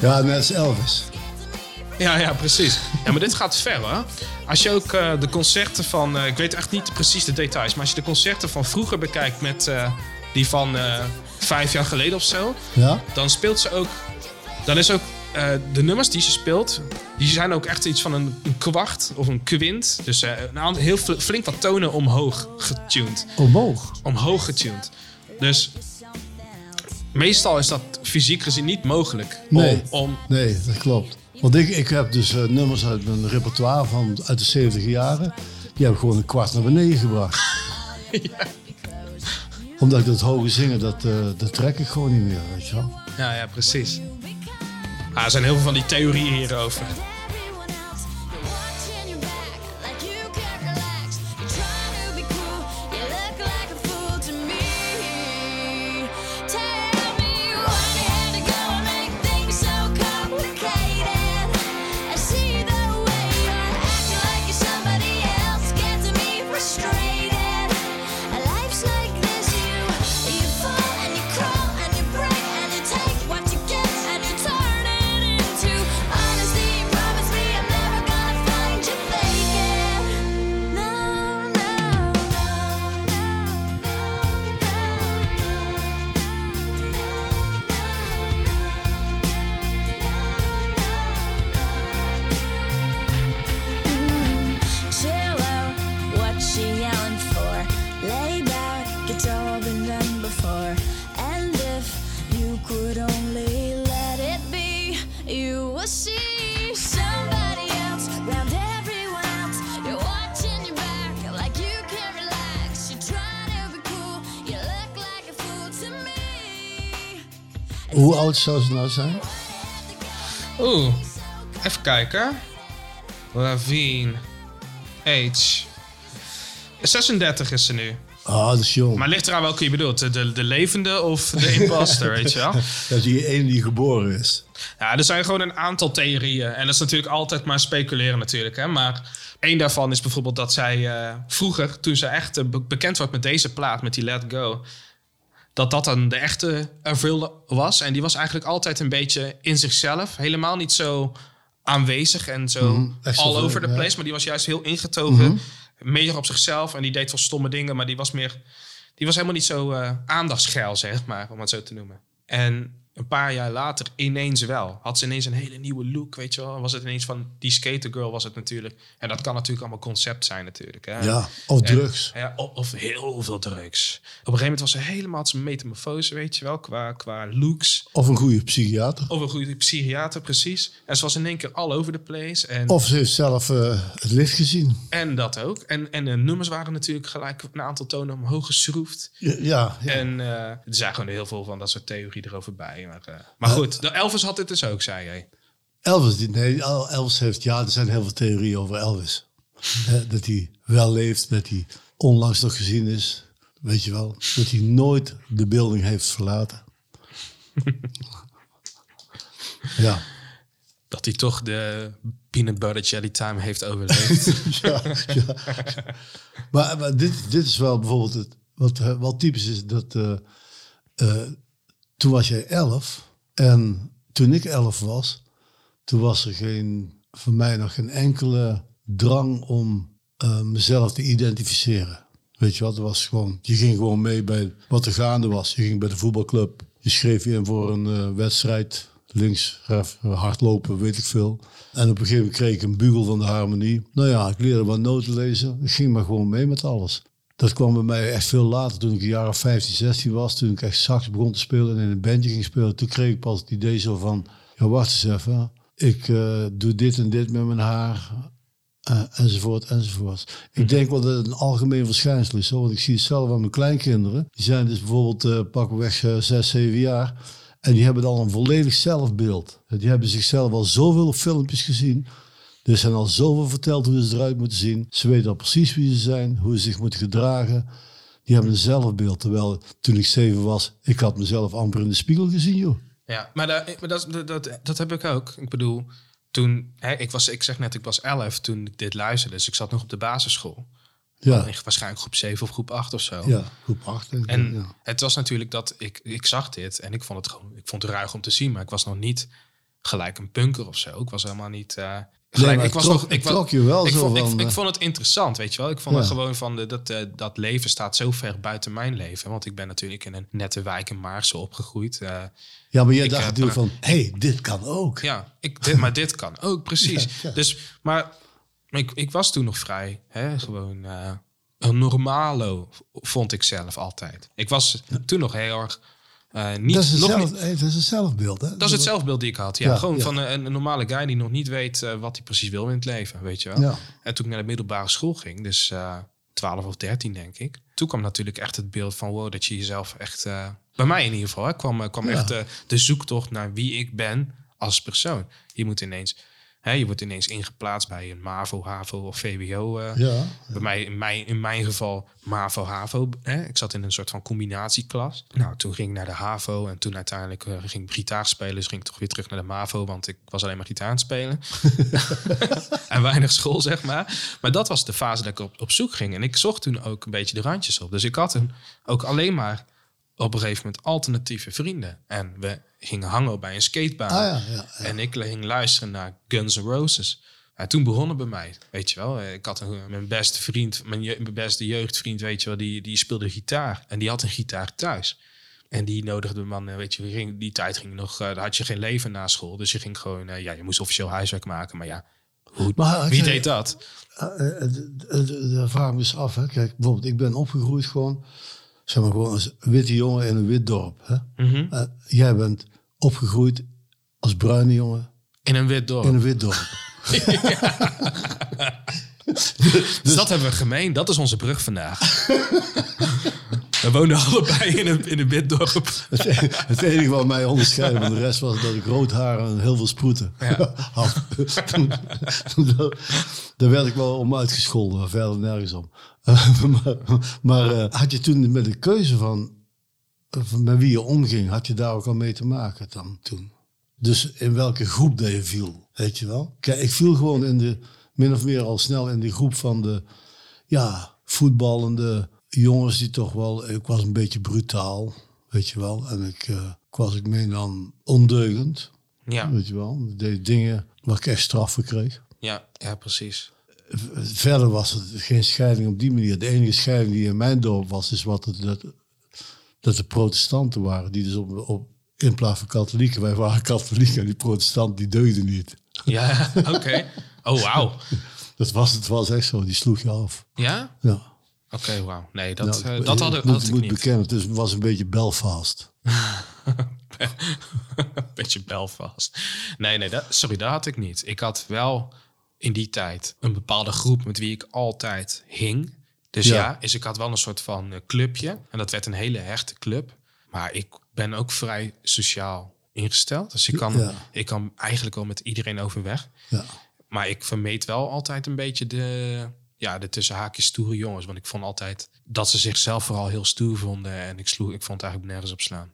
Ja, net als Elvis. Ja, ja, precies. Ja, maar dit gaat ver, hè? Als je ook de concerten van... ik weet echt niet precies de details... maar als je de concerten van vroeger bekijkt met die van vijf jaar geleden of zo... Ja? dan speelt ze ook... Dan is ook... eh, de nummers die ze speelt, die zijn ook echt iets van een, een kwart of een kwint. Dus eh, een aantal- heel fl- flink wat tonen omhoog getuned. Omhoog. Omhoog getuned. Dus meestal is dat fysiek gezien niet mogelijk. Nee. Om, om, Nee, dat klopt. Want ik, ik heb dus eh, nummers uit mijn repertoire van uit de 70 jaren. Die heb ik gewoon een kwart naar beneden gebracht. Omdat ik dat hoge zingen, dat, dat trek ik gewoon niet meer, weet je wel. Ja, ja, precies. Ah, er zijn heel veel van die theorieën hierover. Oud zou ze nou zijn? Oeh, even kijken. Lavine. Age. 36 is ze nu. Ah, dat is jong. Maar ligt eraan welke je bedoelt. De, de, de levende of de imposter, weet je wel? Dat is die ene die geboren is. Ja, er zijn gewoon een aantal theorieën. En dat is natuurlijk altijd maar speculeren natuurlijk. Hè? Maar één daarvan is bijvoorbeeld dat zij eh, vroeger, toen ze echt eh, be- bekend werd met deze plaat, met die Let Go... dat dat dan de echte Avril was. En die was eigenlijk altijd een beetje in zichzelf. Helemaal niet zo aanwezig en zo Echt all over the ja. place. Maar die was juist heel ingetogen. Meer op zichzelf. En die deed wel stomme dingen. Maar die was meer... Die was helemaal niet zo eh aandachtsgeil, zeg maar. Om het zo te noemen. En een paar jaar later ineens wel. Had ze ineens een hele nieuwe look, weet je wel. Was het ineens van... Die skatergirl was het natuurlijk. En dat kan natuurlijk allemaal concept zijn natuurlijk. Hè? Ja, of En- drugs. Ja, of, of heel veel drugs. Op een gegeven moment was ze helemaal een metamorfose, weet je wel. Qua, qua looks. Of een goede psychiater. Of een goede psychiater, precies. En ze was in één keer all over the place. En, Of ze heeft zelf eh, het licht gezien. en dat ook. En, en de nummers waren natuurlijk gelijk een aantal tonen omhoog geschroefd. Ja, ja, ja. En eh, er zijn gewoon heel veel van dat soort theorie erover bij. Maar, eh, maar goed, de Elvis had dit dus ook, zei jij. Elvis, nee, El- Elvis heeft, ja, er zijn heel veel theorieën over Elvis. Dat hij wel leeft, dat hij onlangs nog gezien is. Weet je wel, dat hij nooit de building heeft verlaten. ja. Dat hij toch de peanut butter jelly time heeft overleefd. ja, ja. Maar, maar dit, dit is wel bijvoorbeeld het, wat wel typisch is. Dat, eh, eh, toen was jij elf en toen ik elf was, toen was er geen, voor mij nog geen enkele drang om eh, mezelf te identificeren. Weet je wat, was gewoon, je ging gewoon mee bij wat er gaande was. Je ging bij de voetbalclub, je schreef je in voor een eh, wedstrijd, links, hardlopen, weet ik veel. En op een gegeven moment kreeg ik een bugel van de harmonie. Nou ja, ik leerde wat noten lezen. Ik ging maar gewoon mee met alles. Dat kwam bij mij echt veel later, toen ik een jaar of 15, 16 was. Toen ik echt sax begon te spelen en in een bandje ging spelen. Toen kreeg ik pas het idee zo van, ja wacht eens even. Ik eh, doe dit en dit met mijn haar. eh, enzovoort, enzovoort. Ik denk wel dat het een algemeen verschijnsel is. Zo, want ik zie het zelf aan mijn kleinkinderen. Die zijn dus bijvoorbeeld uh, pakweg uh, 6, 7 jaar. En die hebben dan een volledig zelfbeeld. Die hebben zichzelf al zoveel filmpjes gezien. Er zijn al zoveel verteld hoe ze eruit moeten zien. Ze weten al precies wie ze zijn, hoe ze zich moeten gedragen. Die hebben een zelfbeeld. Terwijl toen ik zeven was, ik had mezelf amper in de spiegel gezien, joh. Ja, maar, dat, maar dat, dat, heb ik ook. Ik bedoel, toen, hè, ik, was, ik zeg net, ik was elf toen ik dit luisterde. Dus ik zat nog op de basisschool. Ja, Waarschijnlijk groep 7 of groep 8 of zo. ja groep 8. denk ik, En ja. het was natuurlijk dat ik, ik zag dit en ik vond het gewoon, ik vond het ruig om te zien, maar ik was nog niet gelijk een punker of zo. Ik was helemaal niet. eh, gelijk, ik was trok- nog, ik trok je wel ik zo vond, van, ik eh, vond het interessant, weet je wel. Ik vond Ja. het gewoon van de, dat, eh, dat leven staat zo ver buiten mijn leven, want ik ben natuurlijk in een nette wijk in Maarsen opgegroeid. eh, Ja, maar jij dacht natuurlijk van, hé, hey, dit kan ook. ja, ik, dit, maar dit kan ook, precies. Ja. Dus, maar ik, ik was toen nog vrij, hè, gewoon een normalo, vond ik zelf altijd. Ik was toen nog heel erg eh, niet... dat, is zelf, niet- hey, dat is een zelfbeeld, hè? dat is het zelfbeeld die ik had. Ja, Ja, gewoon ja. van een, een normale guy die nog niet weet eh, wat hij precies wil in het leven, weet je wel. Ja. En toen ik naar de middelbare school ging, dus eh 12 of 13 denk ik. Toen kwam natuurlijk echt het beeld van wow, dat je jezelf echt... eh, bij mij in ieder geval, hè, kwam, eh, kwam echt eh, de zoektocht naar wie ik ben als persoon. Je moet ineens... Hè, je wordt ineens ingeplaatst bij een MAVO, HAVO of VWO. eh, Ja, bij mij, in, mijn, in mijn geval MAVO, HAVO. Hè? Ik zat in een soort van combinatieklas. Nou, toen ging ik naar de HAVO en toen uiteindelijk eh, ging ik gitaar spelen. Dus ging ik toch weer terug naar de MAVO, want ik was alleen maar gitaar aan het spelen. en weinig school, zeg maar. Maar dat was de fase dat ik op, op zoek ging. En ik zocht toen ook een beetje de randjes op. Dus ik had een, ook alleen maar op een gegeven moment alternatieve vrienden. En we gingen hangen bij een skatebaan. Ah, ja, ja, ja. En ik ging luisteren naar Guns N' Roses. En toen begon het bij mij, weet je wel. Ik had een, mijn beste vriend, mijn, je- mijn beste jeugdvriend, weet je wel, die, die speelde gitaar. En die had een gitaar thuis. En die nodigde me man, eh, weet je, we ging, die tijd ging nog, daar had je geen leven na school. Dus je ging gewoon, eh, ja, je moest officieel huiswerk maken. Maar ja, hoe, Maar wie deed dat? D- Daar vraag me eens af. Hè. Kijk, bijvoorbeeld, ik ben opgegroeid gewoon, zeg maar gewoon als witte jongen in een wit dorp. Hè. Mhm. Eh, jij bent opgegroeid als bruine jongen In een wit dorp. in een wit dorp. Dus dat hebben we gemeen. Dat is onze brug vandaag. we woonden allebei in een, in een wit dorp. Het, e- het enige wat mij onderscheidde van de rest was dat ik rood haar en heel veel sproeten had. Toen- toen- Daar werd ik wel om uitgescholden, maar verder nergens om. maar maar eh, had je toen met de keuze van, van met wie je omging, had je daar ook al mee te maken dan toen? Dus in welke groep dat je viel, weet je wel? Kijk, ik viel gewoon in de, min of meer al snel in die groep van de, ja, voetballende jongens die toch wel, ik was een beetje brutaal, weet je wel. En ik, eh, ik was, ik meen dan, ondeugend, Ja, weet je wel. Ik deed dingen waar ik echt straf voor kreeg. ja, ja, precies. Verder was het geen scheiding op die manier. De enige scheiding die in mijn dorp was, is wat het, dat, dat de protestanten waren. Die dus op, op, in plaats van katholieken, wij waren katholieken en die protestanten die deugden niet. Ja, oké. Oh, wauw. Dat was, het was echt zo, die sloeg je af. Ja? Ja. Oké, wauw. Nee, dat, Nou, eh, dat had, ik had moet, ik moet niet. bekennen, het is- was een beetje Belfast. Beetje Belfast. Nee, nee, dat, sorry, dat had ik niet. Ik had wel in die tijd een bepaalde groep met wie ik altijd hing. Dus ja, Ja. dus ik had wel een soort van eh, clubje. En dat werd een hele hechte club. Maar ik ben ook vrij sociaal ingesteld. Dus ik kan, Ja. ik kan eigenlijk wel met iedereen overweg. Ja. Maar ik vermeed wel altijd een beetje de, ja, de tussen haakjes stoere jongens. Want ik vond altijd dat ze zichzelf vooral heel stoer vonden. En ik, sloeg, ik vond het eigenlijk nergens op slaan.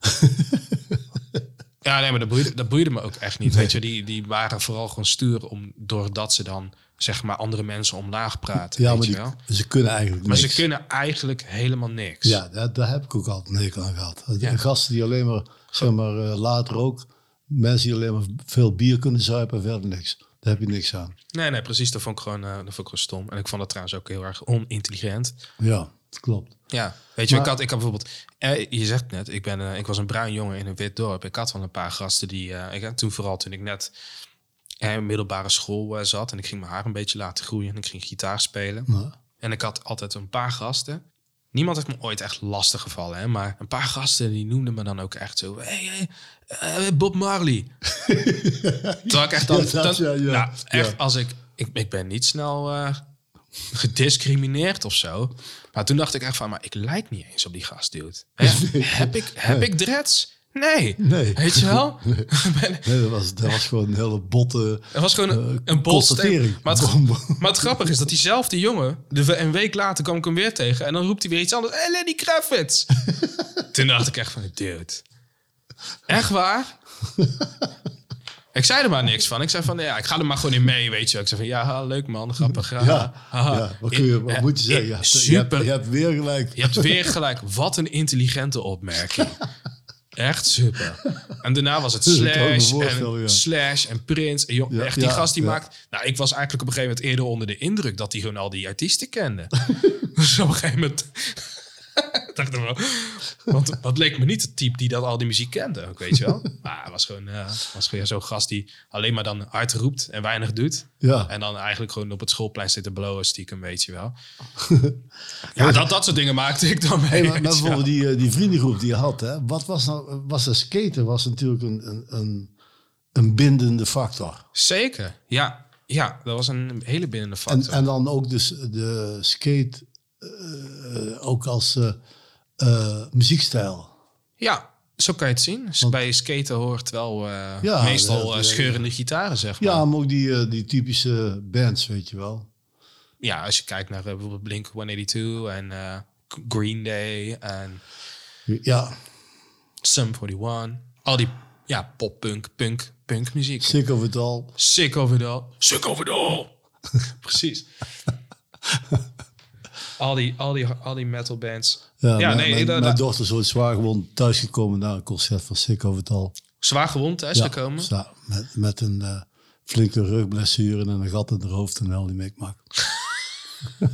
ja, nee, maar dat boeide, dat boeide me ook echt niet. Weet je, die, die waren vooral gewoon stoer om, doordat ze dan zeg maar andere mensen omlaag praten. Ja, weet maar je die- wel? ze kunnen eigenlijk Maar niks. ze kunnen eigenlijk helemaal niks. Ja, daar, daar heb ik ook altijd een hekel aan gehad. Ja. Gasten die alleen maar, zeg maar, eh, later ook, mensen die alleen maar veel bier kunnen zuipen en verder niks. Daar heb je niks aan. Nee, nee, precies. Dat vond ik gewoon, eh, dat vond ik gewoon stom. En ik vond dat trouwens ook heel erg onintelligent. Ja, dat klopt. Ja, weet je, Maar- ik had, ik had bijvoorbeeld, eh, je zegt net, ik, ben, eh, ik was een bruin jongen in een wit dorp. Ik had wel een paar gasten die, eh, ik, toen vooral toen ik net in middelbare school zat en ik ging mijn haar een beetje laten groeien en ik ging gitaar spelen. En ik had altijd een paar gasten. Niemand heeft me ooit echt lastig gevallen, hè? maar een paar gasten die noemden me dan ook echt zo: hey, hey, eh, Bob Marley. Terwijl ik echt dan, Ja, dat, dan- ja, nou, echt als ik, ik, ik ben niet snel eh, gediscrimineerd of zo. Maar toen dacht ik echt van, maar ik lijk niet eens op die gast, dude. Hè? Heb ik, heb ik dreads? Nee. Nee. Weet je wel? Nee, dat, was, dat was gewoon een hele botte Het was gewoon een, een bol constatering. Maar het, maar het grappige is dat diezelfde jongen, de, een week later kwam ik hem weer tegen. En dan roept hij weer iets anders. Hey, Lenny Kravitz. Toen dacht ik echt van, dude. Echt waar? ik zei er maar niks van. Ik zei van, ja, ik ga er maar gewoon in mee, weet je wel. Ik zei van, ja, ha, leuk man, grappig. ha, Ja, ha, ha. ja wat, kun je, wat moet je zeggen? Ja, je, super. hebt, je hebt weer gelijk. Je hebt weer gelijk. Wat een intelligente opmerking. Echt super. En daarna was het Slash en ja. Slash en Prince. En Ja, echt, die ja, gast die maakt... Nou, ik was eigenlijk op een gegeven moment eerder onder de indruk... dat hij gewoon al die artiesten kende. dus op een gegeven moment... dacht ik wel... Want dat leek me niet het type die dat al die muziek kende, ook, weet je wel. Maar hij was gewoon, eh, was gewoon zo'n gast die alleen maar dan hard roept en weinig doet. Ja. En dan eigenlijk gewoon op het schoolplein zit te blowen stiekem, weet je wel. Ja, dat, dat soort dingen maakte ik dan mee. Hey, maar, maar bijvoorbeeld die, eh, die vriendengroep die je had, hè, wat was nou, was de skaten was natuurlijk een, een, een, een bindende factor. Zeker, ja. Ja, dat was een hele binnende En, factor. en dan ook dus de skate eh, ook als eh, muziekstijl. ja, zo kan je het zien. Dus bij skaten hoort wel eh, Ja, meestal eh, scheurende gitaren, zeg maar. Ja, maar ook die, die typische bands, weet je wel. Ja, als je kijkt naar bijvoorbeeld Blink-182 en Green Day en Ja, Sum 41. Al die ja, pop-punk, punk, punk muziek. sick of it all. Sick of it all. Sick of it all. Precies. Al, die, al, die, al die metal bands. Ja, Ja, mijn, nee, mijn, dat- mijn dochter is ooit zwaar gewond thuisgekomen na een concert van Sick of it all. Zwaar gewond thuisgekomen. Ja, met, met een eh, flinke rugblessure en een gat in haar hoofd en al die mikmak.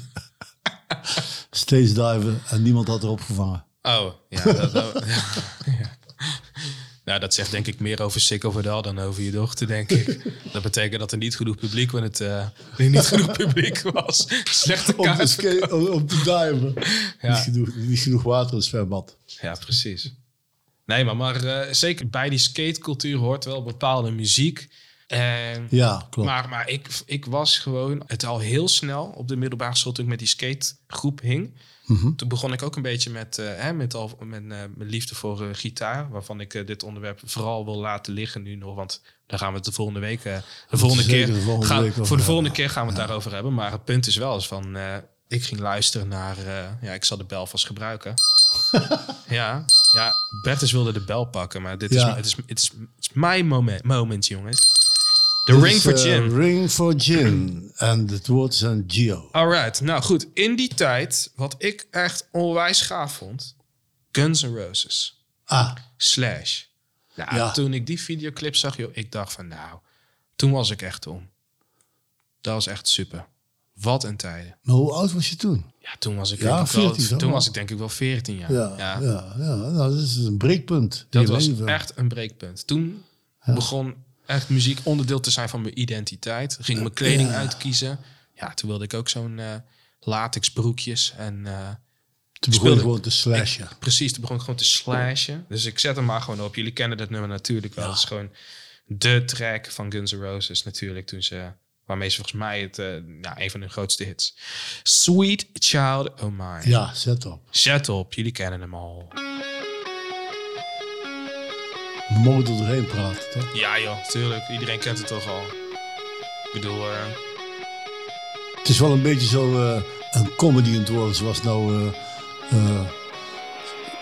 Stage diven en niemand had erop gevangen. Oh, ja. Dat, dat- ja. Nou, dat zegt denk ik meer over All dan over je dochter, denk ik. Dat betekent dat er niet genoeg publiek, want het eh, niet genoeg publiek was. Slechte Om te, kaart. om, om te diven. Ja. Niet, genoeg, niet genoeg water in het zwembad. Ja, precies. Nee, maar, maar eh, zeker bij die skatecultuur hoort wel bepaalde muziek. En, Ja, klopt. Maar, maar ik, ik was gewoon het al heel snel op de middelbare school toen ik met die skategroep hing. Mhm. Toen begon ik ook een beetje met, eh, hè, met, al, met eh, mijn liefde voor eh, gitaar. Waarvan ik dit onderwerp vooral wil laten liggen nu nog. Want daar gaan we het de volgende week... de volgende keer, de volgende gaan, week over voor de volgende keer gaan we het daarover hebben. Maar het punt is wel eens van... ik ging luisteren naar... ja, ik zal de bel vast gebruiken. ja, ja, Bertus wilde de bel pakken. Maar dit Ja. is, het is, het is, het is mijn moment, moment, jongens. The Ring for eh, Gin. Ring for Gin. En het woord is aan Gio. Alright, nou goed. In die tijd, wat ik echt onwijs gaaf vond... Guns N' Roses. Ah, Slash. Nou, Ja. toen ik die videoclip zag, joh, ik dacht van nou, toen was ik echt om. Dat was echt super. Wat een tijden. maar hoe oud was je toen? Ja, toen was ik, Ja, denk ik, wel, 14 zo toen was ik denk ik wel 14 jaar. Ja, ja. ja, nou, dat is een breekpunt. Dat was leven. echt een breekpunt. Toen begon echt muziek onderdeel te zijn van mijn identiteit. Ging mijn kleding uitkiezen. Ja, toen wilde ik ook zo'n eh latex broekjes en... eh, Toen begon speelde- gewoon te slashen. Precies, toen begon ik gewoon te slashen. Dus ik zet hem maar gewoon op. Jullie kennen dat nummer natuurlijk wel. Het is gewoon de track van Guns N' Roses natuurlijk. Toen ze, waarmee ze volgens mij het, ja, een van hun grootste hits. Sweet Child O' Mine. Ja, zet op. Zet op, jullie kennen hem al. We mogen er doorheen praten, toch? Ja joh, tuurlijk. Iedereen kent het toch al. Ik bedoel, eh, Het is wel een beetje zo eh, een comedy in het worden, zoals nou eh, eh,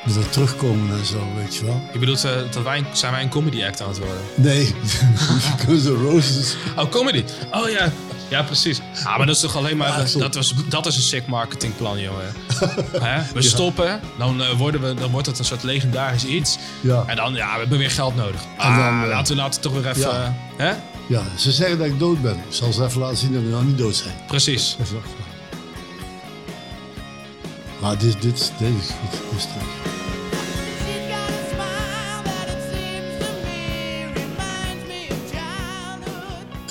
met het terugkomen en zo, weet je wel. Je bedoelt, dat wij, zijn wij een comedy act aan het worden? Nee, Guns N' Roses. Oh, comedy. Oh ja. Ja, precies. Maar dat is toch alleen maar... Dat, was, dat is een sick marketingplan, jongen. Hè? We stoppen, dan, eh, worden we, dan wordt het een soort legendarisch iets. Ja. En dan, ja, we hebben weer geld nodig. Ah, dan, eh, laten, we, laten toch weer even... ja. Hè? Ja, ze zeggen dat ik dood ben. Ik zal ze even laten zien dat we nou niet dood zijn. Precies. Even. Maar dit, dit, dit is goed. Dit is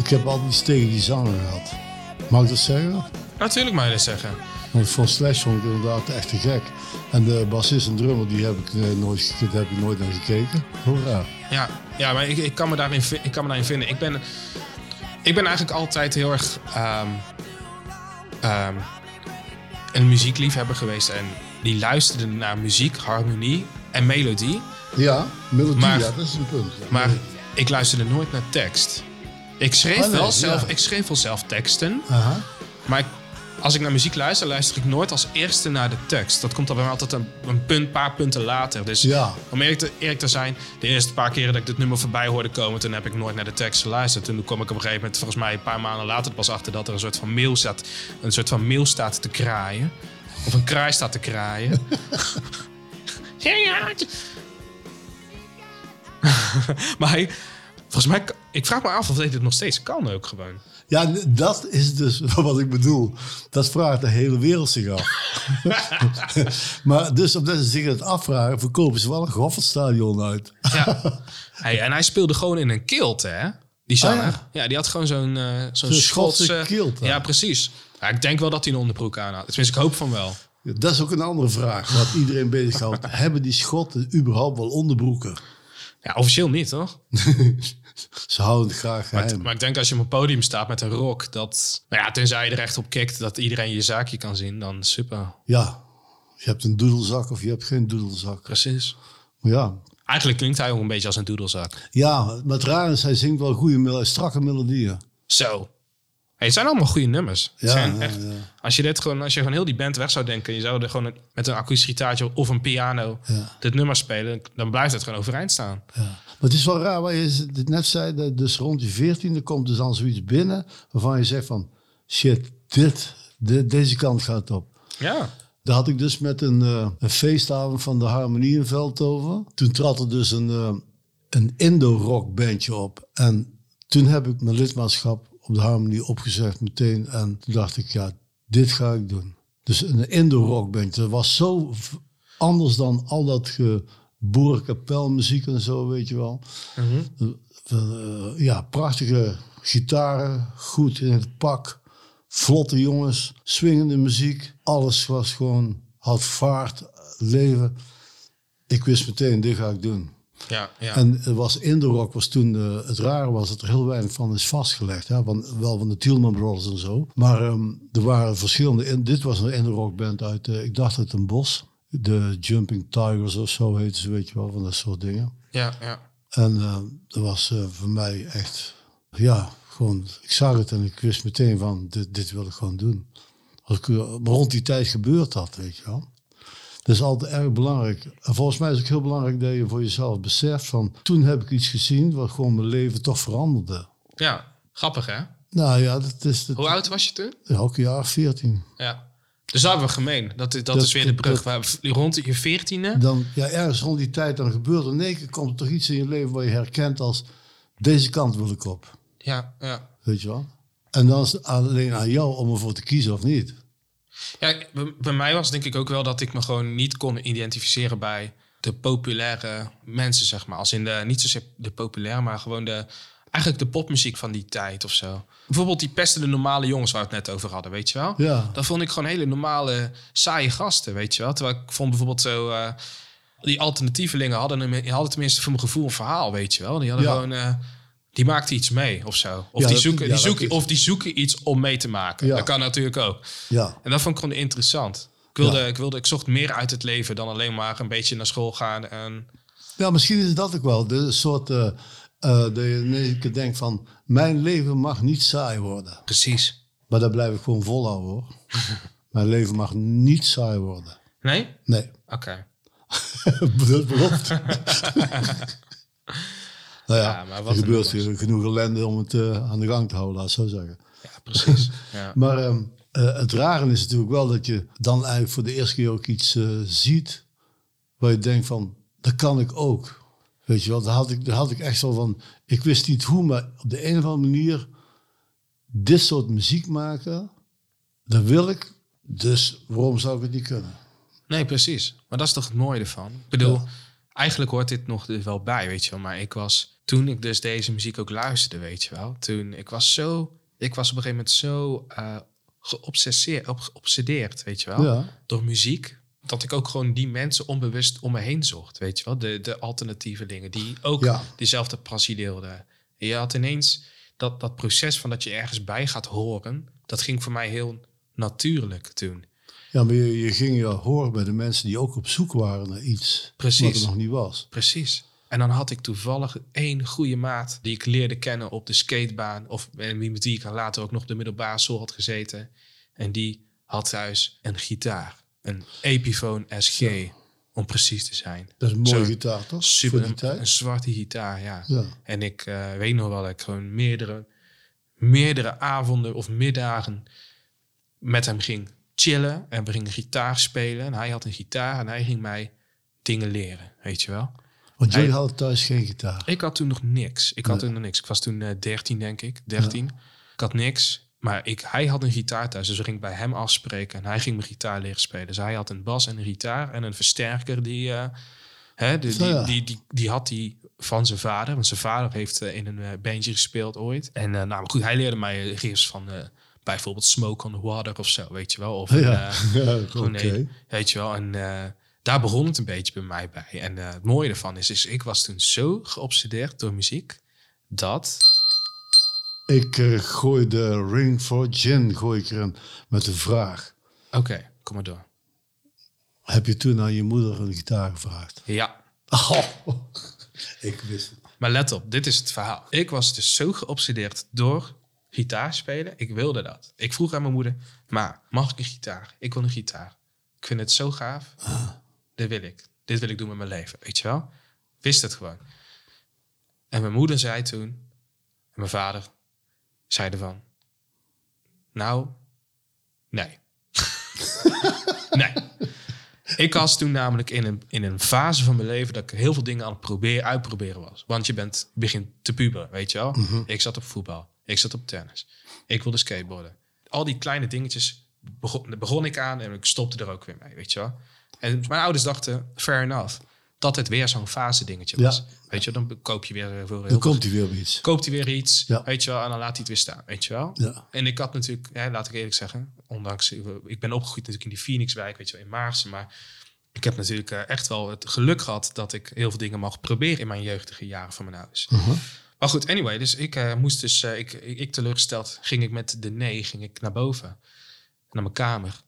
Ik heb altijd iets tegen die zanger gehad. Mag ik dat zeggen? Natuurlijk mag je dat zeggen. Want voor Slash vond ik inderdaad echt te gek. En de bassist en drummer, die heb ik, eh, nooit, daar heb ik nooit naar gekeken. Hoera. Ja, ja maar ik, ik, kan me daarin, vi- ik kan me daarin vinden. Ik ben, ik ben eigenlijk altijd heel erg ehm, ehm, een muziekliefhebber geweest. En die luisterde naar muziek, harmonie en melodie. Ja, melodie, Maar- ja, dat is een punt. Ja. Maar ik luisterde nooit naar tekst. Ik schreef, Oh, nee, wel, zelf, ja. ik schreef wel zelf teksten. Aha. Maar ik- als ik naar muziek luister, luister ik nooit als eerste naar de tekst. Dat komt dan bij mij altijd een, een punt, paar punten later. Dus Ja. om eerlijk te, eerlijk te zijn, de eerste paar keren dat ik dit nummer voorbij hoorde komen, toen heb ik nooit naar de tekst geluisterd. Toen kwam ik op een gegeven moment, volgens mij een paar maanden later, pas achter dat er een soort van mail staat, een soort van mail staat te kraaien. Of een kraai staat te kraaien. Maar hij, volgens mij, ik vraag me af of dit nog steeds kan ook gewoon. Ja, dat is dus wat ik bedoel. Dat vraagt de hele wereld zich af. maar dus omdat ze zich het afvragen, verkopen ze wel een Goffertstadion uit. Ja. Hey, en hij speelde gewoon in een kilt, hè? Die zanger. Ah, ja. ja. die had gewoon zo'n eh, zo'n Schotse Schotse... kilt? Ja, precies. Ja, ik denk wel dat hij een onderbroek aan had. Tenminste, ik hoop van wel. Dat is ook een andere vraag, wat iedereen bezighoudt. Hebben die Schotten überhaupt wel onderbroeken? Ja, officieel niet, toch? Ze houden het graag Maar, geheim. maar ik denk als je op een podium staat met een rok, dat... Nou ja, tenzij je er echt op kikt dat iedereen je zaakje kan zien, dan super. Ja, je hebt een doedelzak of je hebt geen doedelzak. Precies. Maar ja, Eigenlijk klinkt hij ook een beetje als een doedelzak. ja maar het raar is, hij zingt wel goede, strakke melodieën. Zo. Hey, het zijn allemaal goede nummers. Ja, zijn ja, echt, ja. Als je dit gewoon, als je gewoon heel die band weg zou denken, je zou er gewoon een- met een akoestisch gitaartje of een piano dit nummer spelen, dan blijft het gewoon overeind staan. Het is wel raar, wat je net zei, dus rond je veertiende komt dus dan zoiets binnen waarvan je zegt van, shit, dit, dit deze kant gaat op. Ja. Daar had ik dus met een, eh, een feestavond van de Harmonie in Veldhoven. Toen trad er dus een, eh, een Indo-rock bandje op. En toen heb ik mijn lidmaatschap op de Harmonie opgezegd meteen. En toen dacht ik, ja, dit ga ik doen. Dus een Indo-rock bandje. Dat was zo anders dan al dat ge boerenkapelmuziek en zo, weet je wel. Eh, eh, ja, prachtige gitaren, goed in het pak. Vlotte jongens, swingende muziek. Alles was gewoon, had vaart, leven. Ik wist meteen, dit ga ik doen. Ja, ja. En het was Indie-rock was toen, eh, het rare was dat er heel weinig van is vastgelegd. Ja? Van, wel van de Tielman Brothers en zo. Maar ehm, er waren verschillende, in- dit was een Indie-rock band uit, eh, ik dacht uit een bos. De Jumping Tigers of zo heette ze, weet je wel, van dat soort dingen. ja, ja. En eh, dat was eh, voor mij echt, ja, gewoon, ik zag het en ik wist meteen van, dit, dit wil ik gewoon doen. Als ik, eh, rond die tijd gebeurt dat, weet je wel. Dat is altijd erg belangrijk. En volgens mij is het ook heel belangrijk dat je voor jezelf beseft van, toen heb ik iets gezien wat gewoon mijn leven toch veranderde. Ja, grappig hè? Nou ja, dat is het, Hoe oud was je toen? elke jaar 14. Ja. Dus dat hebben we gemeen. Dat, is- dat, Dat- is weer de brug. dat- Waar we- rond je veertiende. Dan, ja, ergens rond die tijd dan gebeurt er in één keer komt er toch iets in je leven wat je herkent als, deze kant wil ik op. Ja, ja. Weet je wel? En dan is het alleen aan jou om ervoor te kiezen of niet. Ja, bij, bij mij was denk ik ook wel dat ik me gewoon niet kon identificeren bij de populaire mensen, zeg maar. Als in de, niet zozeer de populaire, maar gewoon de, eigenlijk de popmuziek van die tijd of zo. Bijvoorbeeld die pestende normale jongens waar we het net over hadden, weet je wel? Ja. Dat vond ik gewoon hele normale, saaie gasten, weet je wel? Terwijl ik vond bijvoorbeeld zo... eh, die alternatievelingen hadden, een- hadden tenminste voor mijn gevoel een verhaal, weet je wel? Die hadden Ja. gewoon... eh, die maakten iets mee of zo. Of, Ja, die, zoeken, die zoeken, of die zoeken iets om mee te maken. Ja. Dat kan natuurlijk ook. Ja. En dat vond ik gewoon interessant. Ik wilde, ik wilde, ik zocht meer uit het leven dan alleen maar een beetje naar school gaan. En Ja, misschien is dat ook wel. De soort eh, eh, dat je één keer denkt van... Mijn leven mag niet saai worden. precies. Maar daar blijf ik gewoon volhouden hoor. Mijn leven mag niet saai worden. Nee? Nee, Oké. dat belooft. nou ja, Ja, maar er wat een gebeurt nummers. genoeg ellende om het eh, aan de gang te houden, laat het zo zeggen. Ja, precies. Ja. Maar ehm, eh, het rare is natuurlijk wel dat je dan eigenlijk voor de eerste keer ook iets ziet waar je denkt van, dat kan ik ook. Weet je wel, daar had ik, daar had ik echt zo van, ik wist niet hoe, maar op de een of andere manier dit soort muziek maken, dat wil ik. Dus waarom zou ik het niet kunnen? Nee, precies. Maar dat is toch het mooie ervan. Ik bedoel, Ja. eigenlijk hoort dit nog er wel bij, weet je wel. Maar ik was, toen ik dus deze muziek ook luisterde, weet je wel. Toen, ik was zo, ik was op een gegeven moment zo op, geobsedeerd, weet je wel. Ja. Door muziek. Dat ik ook gewoon die mensen onbewust om me heen zocht, weet je wel. De, de alternatieve dingen, die ook Ja. diezelfde passie deelden. Je had ineens dat, dat proces van dat je ergens bij gaat horen. Dat ging voor mij heel natuurlijk toen. Ja, maar je, je ging je horen bij de mensen die ook op zoek waren naar iets Precies. wat er nog niet was. Precies. En dan had ik toevallig één goede maat die ik leerde kennen op de skatebaan. Of en wie met wie ik later ook nog de middelbare school had gezeten. En die had thuis een gitaar. Een Epiphone SG, om precies te zijn. Dat is een mooie Zo gitaar, toch? Super, een, zwarte gitaar, ja. Ja. En ik eh, weet nog wel dat ik gewoon meerdere, meerdere avonden of middagen met hem ging chillen. En we gingen gitaar spelen. En hij had een gitaar en hij ging mij dingen leren, weet je wel. Want jullie Hij- hadden thuis geen gitaar. Ik had toen nog niks. Ik had toen nog niks. Ik was toen eh 13, denk ik. 13. Ik had niks. Maar ik, hij had een gitaar thuis. Dus we gingen bij hem afspreken. En hij ging me gitaar leren spelen. Dus hij had een bas en een gitaar. En een versterker die... eh, hè, die, Zo, die, ja. die, die, die had hij van zijn vader. Want zijn vader heeft eh, in een eh, bandje gespeeld ooit. En nou, maar goed, hij leerde mij riffs van... bijvoorbeeld Smoke on the Water of zo, weet je wel. Of Ja, ja gewoon oké. weet je wel. En daar begon het een beetje bij mij bij. En het mooie ervan is, is, ik was toen zo geobsedeerd door muziek, dat... Ik eh, gooi de Ring for Gin gooi ik erin met een vraag. Oké, kom maar door. Heb je toen aan je moeder een gitaar gevraagd? Ja, Oh, ik wist het. maar let op, dit is het verhaal. Ik was dus zo geobsedeerd door gitaar spelen. Ik wilde dat. Ik vroeg aan mijn moeder, maar mag ik een gitaar? Ik wil een gitaar. Ik vind het zo gaaf. Dit wil ik. Dit wil ik doen met mijn leven, weet je wel? Wist het gewoon. En mijn moeder zei toen, en mijn vader zeiden van, nou, nee. nee. Ik was toen namelijk in een, in een fase van mijn leven dat ik heel veel dingen aan het proberen, uitproberen was. Want je bent begint te puberen, weet je wel. Ik zat op voetbal, ik zat op tennis, ik wilde skateboarden. Al die kleine dingetjes begon, begon ik aan en ik stopte er ook weer mee, weet je wel. En mijn ouders dachten, fair enough, dat het weer zo'n fase dingetje was. Ja. Weet je, dan koop je weer voor heel Dan komt hij weer iets. koopt hij weer iets, Ja. weet je wel, en dan laat hij het weer staan, weet je wel. Ja. En ik had natuurlijk, ja, laat ik eerlijk zeggen, ondanks, ik ben opgegroeid natuurlijk in die Phoenixwijk, weet je wel, in Maarsen, maar ik heb natuurlijk eh, echt wel het geluk gehad dat ik heel veel dingen mag proberen in mijn jeugdige jaren van mijn ouders. Maar goed, anyway, dus ik eh, moest dus, eh, ik, ik, ik teleurgesteld, ging ik met de nee, ging ik naar boven, naar mijn kamer.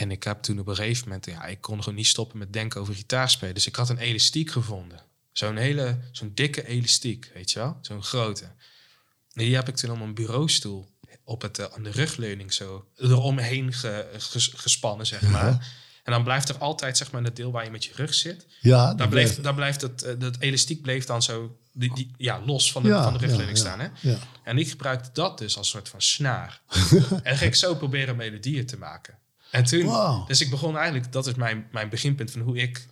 En ik heb toen op een gegeven moment, ja, ik kon gewoon niet stoppen met denken over gitaarspelen. Dus ik had een elastiek gevonden. Zo'n hele, zo'n dikke elastiek, weet je wel? Zo'n grote. En die heb ik toen op een bureaustoel op het, eh, aan de rugleuning zo eromheen ge, ges- gespannen, zeg maar. En dan blijft er altijd, zeg maar, het deel waar je met je rug zit. Ja, Daar dat bleef, daar blijft het, eh, dat elastiek bleef dan zo die, die, ja, los van de, Ja, van de rugleuning ja, staan. Hè? ja. En ik gebruikte dat dus als soort van snaar. en ging ik zo proberen melodieën te maken. En toen, dus ik begon eigenlijk, dat is mijn, mijn beginpunt van hoe ik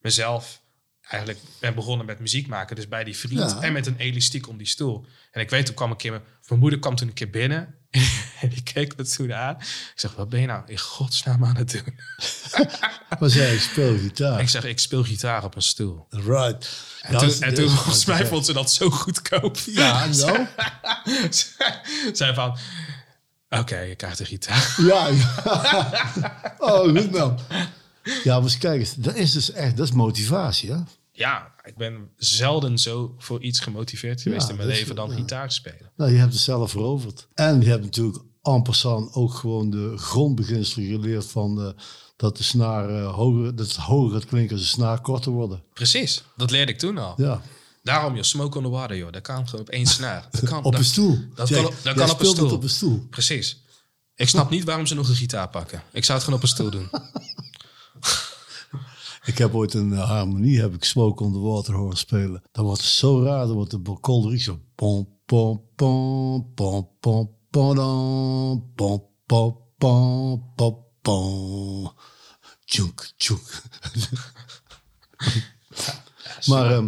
mezelf eigenlijk ben begonnen met muziek maken. Dus bij die vriend Ja. en met een elastiek om die stoel. En ik weet, toen kwam een keer, mijn, moeder kwam toen een keer binnen. en die keek me toen aan. Ik zeg, wat ben je nou in godsnaam aan het doen? Maar zij, ik speel gitaar. ik zeg, ik speel gitaar op een stoel. Right. En Dat toen, en toen is- volgens mij vond ze dat zo goedkoop. Ja, nou. Zij van, oké, je krijgt een gitaar. Ja, ja. Oh, goed man. Ja, maar kijk eens. Dat is dus echt, dat is motivatie, hè? Ja, ik ben zelden zo voor iets gemotiveerd geweest Ja, in mijn leven dan ja. gitaar spelen. Nou, je hebt het zelf veroverd. En je hebt natuurlijk en passant ook gewoon de grondbeginselen geleerd van eh, dat de snaar eh, hoger, dat het hoger gaat klinken als de snaar korter worden. Precies, dat leerde ik toen al. Ja. Daarom, joh, smoke on the water, joh. Dat kan gewoon op één snaar. Dat kan, Op dat, een stoel. Dat kan, op- dat jij kan op een het stoel. op een stoel. Precies. Ik snap niet waarom ze nog een gitaar pakken. Ik zou het gewoon op een stoel doen. Ik heb ooit een eh, harmonie, heb ik Smoke on the Water horen spelen. Dat wordt zo raar, dan wordt de bokolderie zo... Pom, pom, pom, pom, pom, pom, pom, pom, pom, pom, pom. Tjoek, tjoek. maar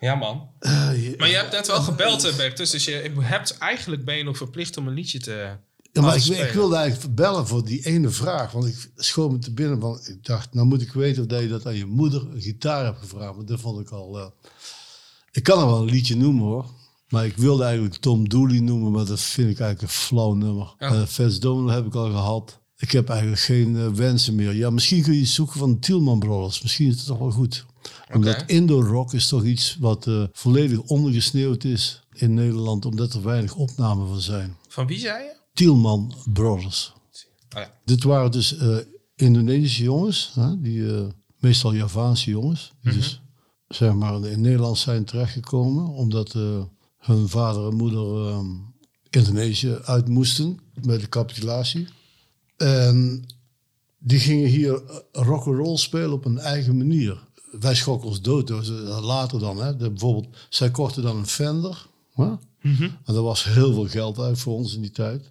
Ja, man. eh, je- Maar je hebt net wel gebeld, eh, Bertus. Dus je hebt, eigenlijk ben je nog verplicht om een liedje te. Ja, maar ik, ik wilde eigenlijk bellen voor die ene vraag. Want ik schoot me te binnen. Want ik dacht, nou moet ik weten of dat je dat aan je moeder een gitaar hebt gevraagd. Maar dat vond ik al... eh, ik kan er wel een liedje noemen hoor. Maar ik wilde eigenlijk Tom Dooley noemen. Maar dat vind ik eigenlijk een flauw nummer. Ja. Fats Domino heb ik al gehad. Ik heb eigenlijk geen eh, wensen meer. Ja, misschien kun je iets zoeken van de Tielman Brothers. Misschien is het toch wel goed. Omdat. Indo-rock is toch iets wat eh, volledig ondergesneeuwd is in Nederland. Omdat er weinig opnamen van zijn. Van wie zei je? Tielman Brothers. Oh ja. Dit waren dus eh, Indonesische jongens, hè, die, meestal Javaanse jongens, die dus zeg maar in Nederland zijn terechtgekomen, omdat hun vader en moeder eh, Indonesië uit moesten met de capitulatie. En die gingen hier rock and roll spelen op een eigen manier. Wij schrokken ons dood. Dus, eh, later dan, hè. De, bijvoorbeeld, zij kochten dan een Fender. Hè? En dat was heel veel geld uit voor ons in die tijd.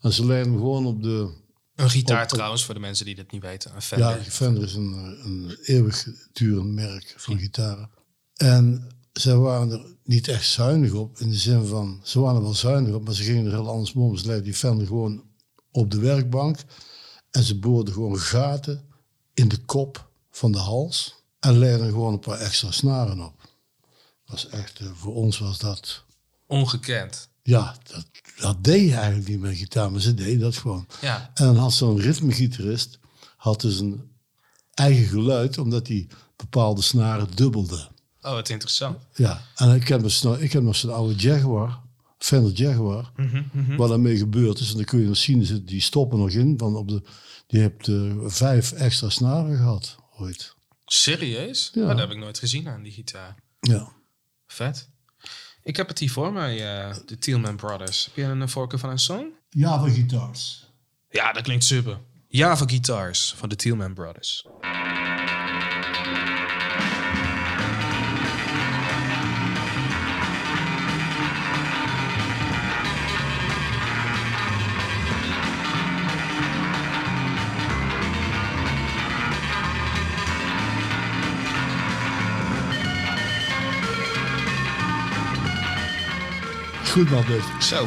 En ze leiden gewoon op de... Een gitaar Op- trouwens, voor de mensen die dat niet weten. Een Fender. Ja, Fender is een, een eeuwig durend merk van gitaren. En zij waren er niet echt zuinig op. In de zin van, ze waren er wel zuinig op, maar ze gingen er heel anders mee om. Ze leidden die Fender gewoon op de werkbank. En ze boorden gewoon gaten in de kop van de hals. En leidden er gewoon een paar extra snaren op. Was echt, eh, voor ons was dat... Ongekend. Ja, dat, dat deed je eigenlijk niet met gitaar, maar ze deden dat gewoon. Ja. En dan had zo'n ritmegitarist had dus een eigen geluid, omdat hij bepaalde snaren dubbelde. Oh, wat interessant. Ja, en ik heb, ik heb nog zo'n oude Jaguar, Fender Jaguar, waar daarmee gebeurd is. En dan kun je nog zien, die stoppen nog in. Van op de, die hebt eh, vijf extra snaren gehad, ooit. Serieus? Ja. Oh, dat heb ik nooit gezien aan die gitaar. Ja. Vet. Ik heb het hier voor mij, eh, de Tielman Brothers. Heb je een voorkeur van een song? Java Guitars. Ja, dat klinkt super. Java Guitars van de Tielman Brothers. Goed man, dit. Zo.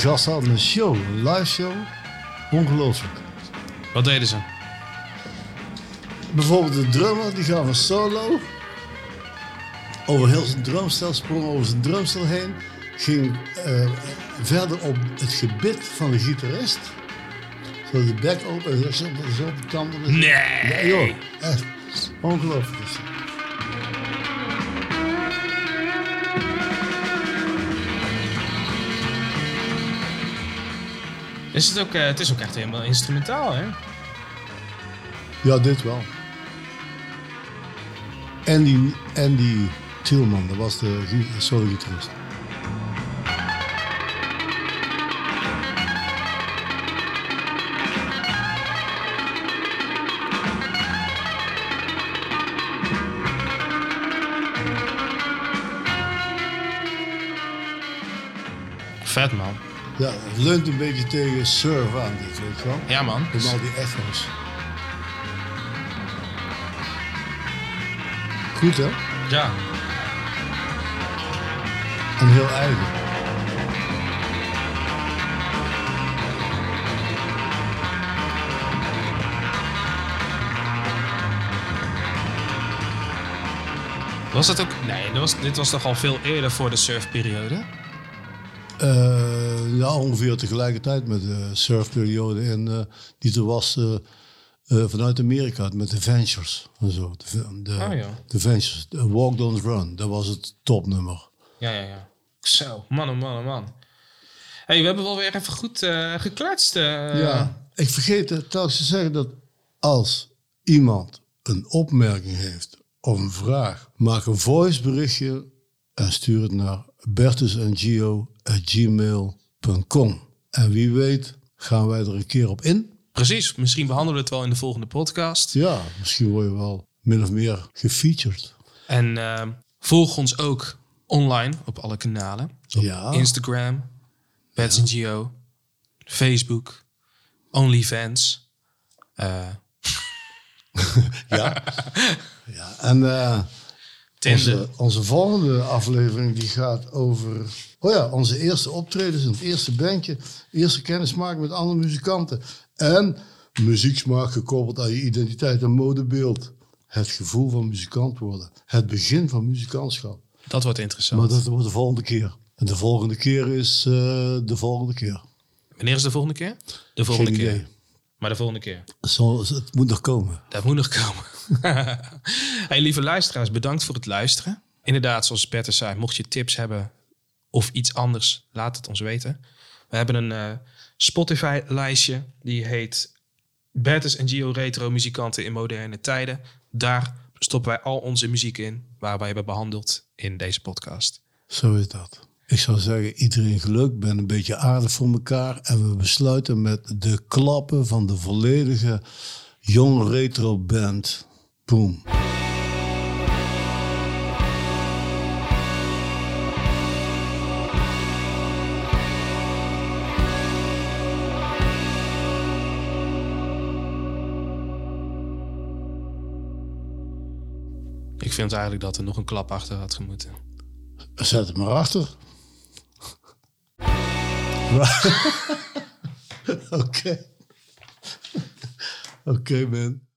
Gasten hadden een show, een live show. Ongelooflijk. Wat deden ze? Bijvoorbeeld de drummer, die gaf een solo. Over heel zijn drumstel, sprong over zijn drumstel heen. Ging eh, verder op het gebit van de gitarist. Zo de bek open en zo, op de tanden. Nee! Ja, joh, echt. Ongelooflijk. Is het. Ook, eh, het is ook echt helemaal instrumentaal, hè? Ja, dit wel. Andy, Andy Tielman, dat was de gi- solo-gitarist. Ja, het leunt een beetje tegen surf aan dit, weet je wel. Ja, man. Met al die echo's. Goed hè? Ja. En heel eigen. Was dat ook... Nee, dat was, dit was toch al veel eerder voor de surfperiode? Eh, ja, ongeveer tegelijkertijd met de surfperiode. En eh, die er was eh, eh, vanuit Amerika met de Ventures en zo. De, de, Oh, ja. de Ventures. de Walk Don't Run, dat was het topnummer. Ja, ja, ja. Zo, man, oh man, oh man. hey, we hebben wel weer even goed gekletst. Ja, ik vergeet telkens te zeggen dat als iemand een opmerking heeft of een vraag, maak een voiceberichtje en stuur het naar En wie weet gaan wij er een keer op in. Precies, misschien behandelen we het wel in de volgende podcast. Ja, misschien word je wel min of meer gefeatured. En eh, volg ons ook online op alle kanalen. Op Ja. Instagram, Bets and Geo, Facebook, OnlyFans. Eh Ja. ja. En eh, Tinder. Onze, onze volgende aflevering die gaat over... Oh ja, onze eerste optredens het eerste bandje. Eerste kennismaking met andere muzikanten. En muzieksmaak gekoppeld aan je identiteit en modebeeld. Het gevoel van muzikant worden. Het begin van muzikantschap. Dat wordt interessant. Maar dat wordt de volgende keer. En de volgende keer is eh, de volgende keer. Wanneer is de volgende keer? De volgende Geen keer. idee. Maar de volgende keer. Zo, het moet nog komen. Dat moet nog komen. hey, lieve luisteraars, bedankt voor het luisteren. Inderdaad, zoals Bertus zei, mocht je tips hebben of iets anders, laat het ons weten. We hebben een eh, Spotify-lijstje die heet Bertus en Gio Retro Muzikanten in Moderne Tijden. Daar stoppen wij al onze muziek in, waar wij hebben behandeld in deze podcast. Zo is dat. Ik zou zeggen, iedereen geluk, ben een beetje aardig voor elkaar. En we besluiten met de klappen van de volledige jong retro band. Boom. Ik vind eigenlijk dat er nog een klap achter had moeten. Zet het maar achter. Oké. Oké, man.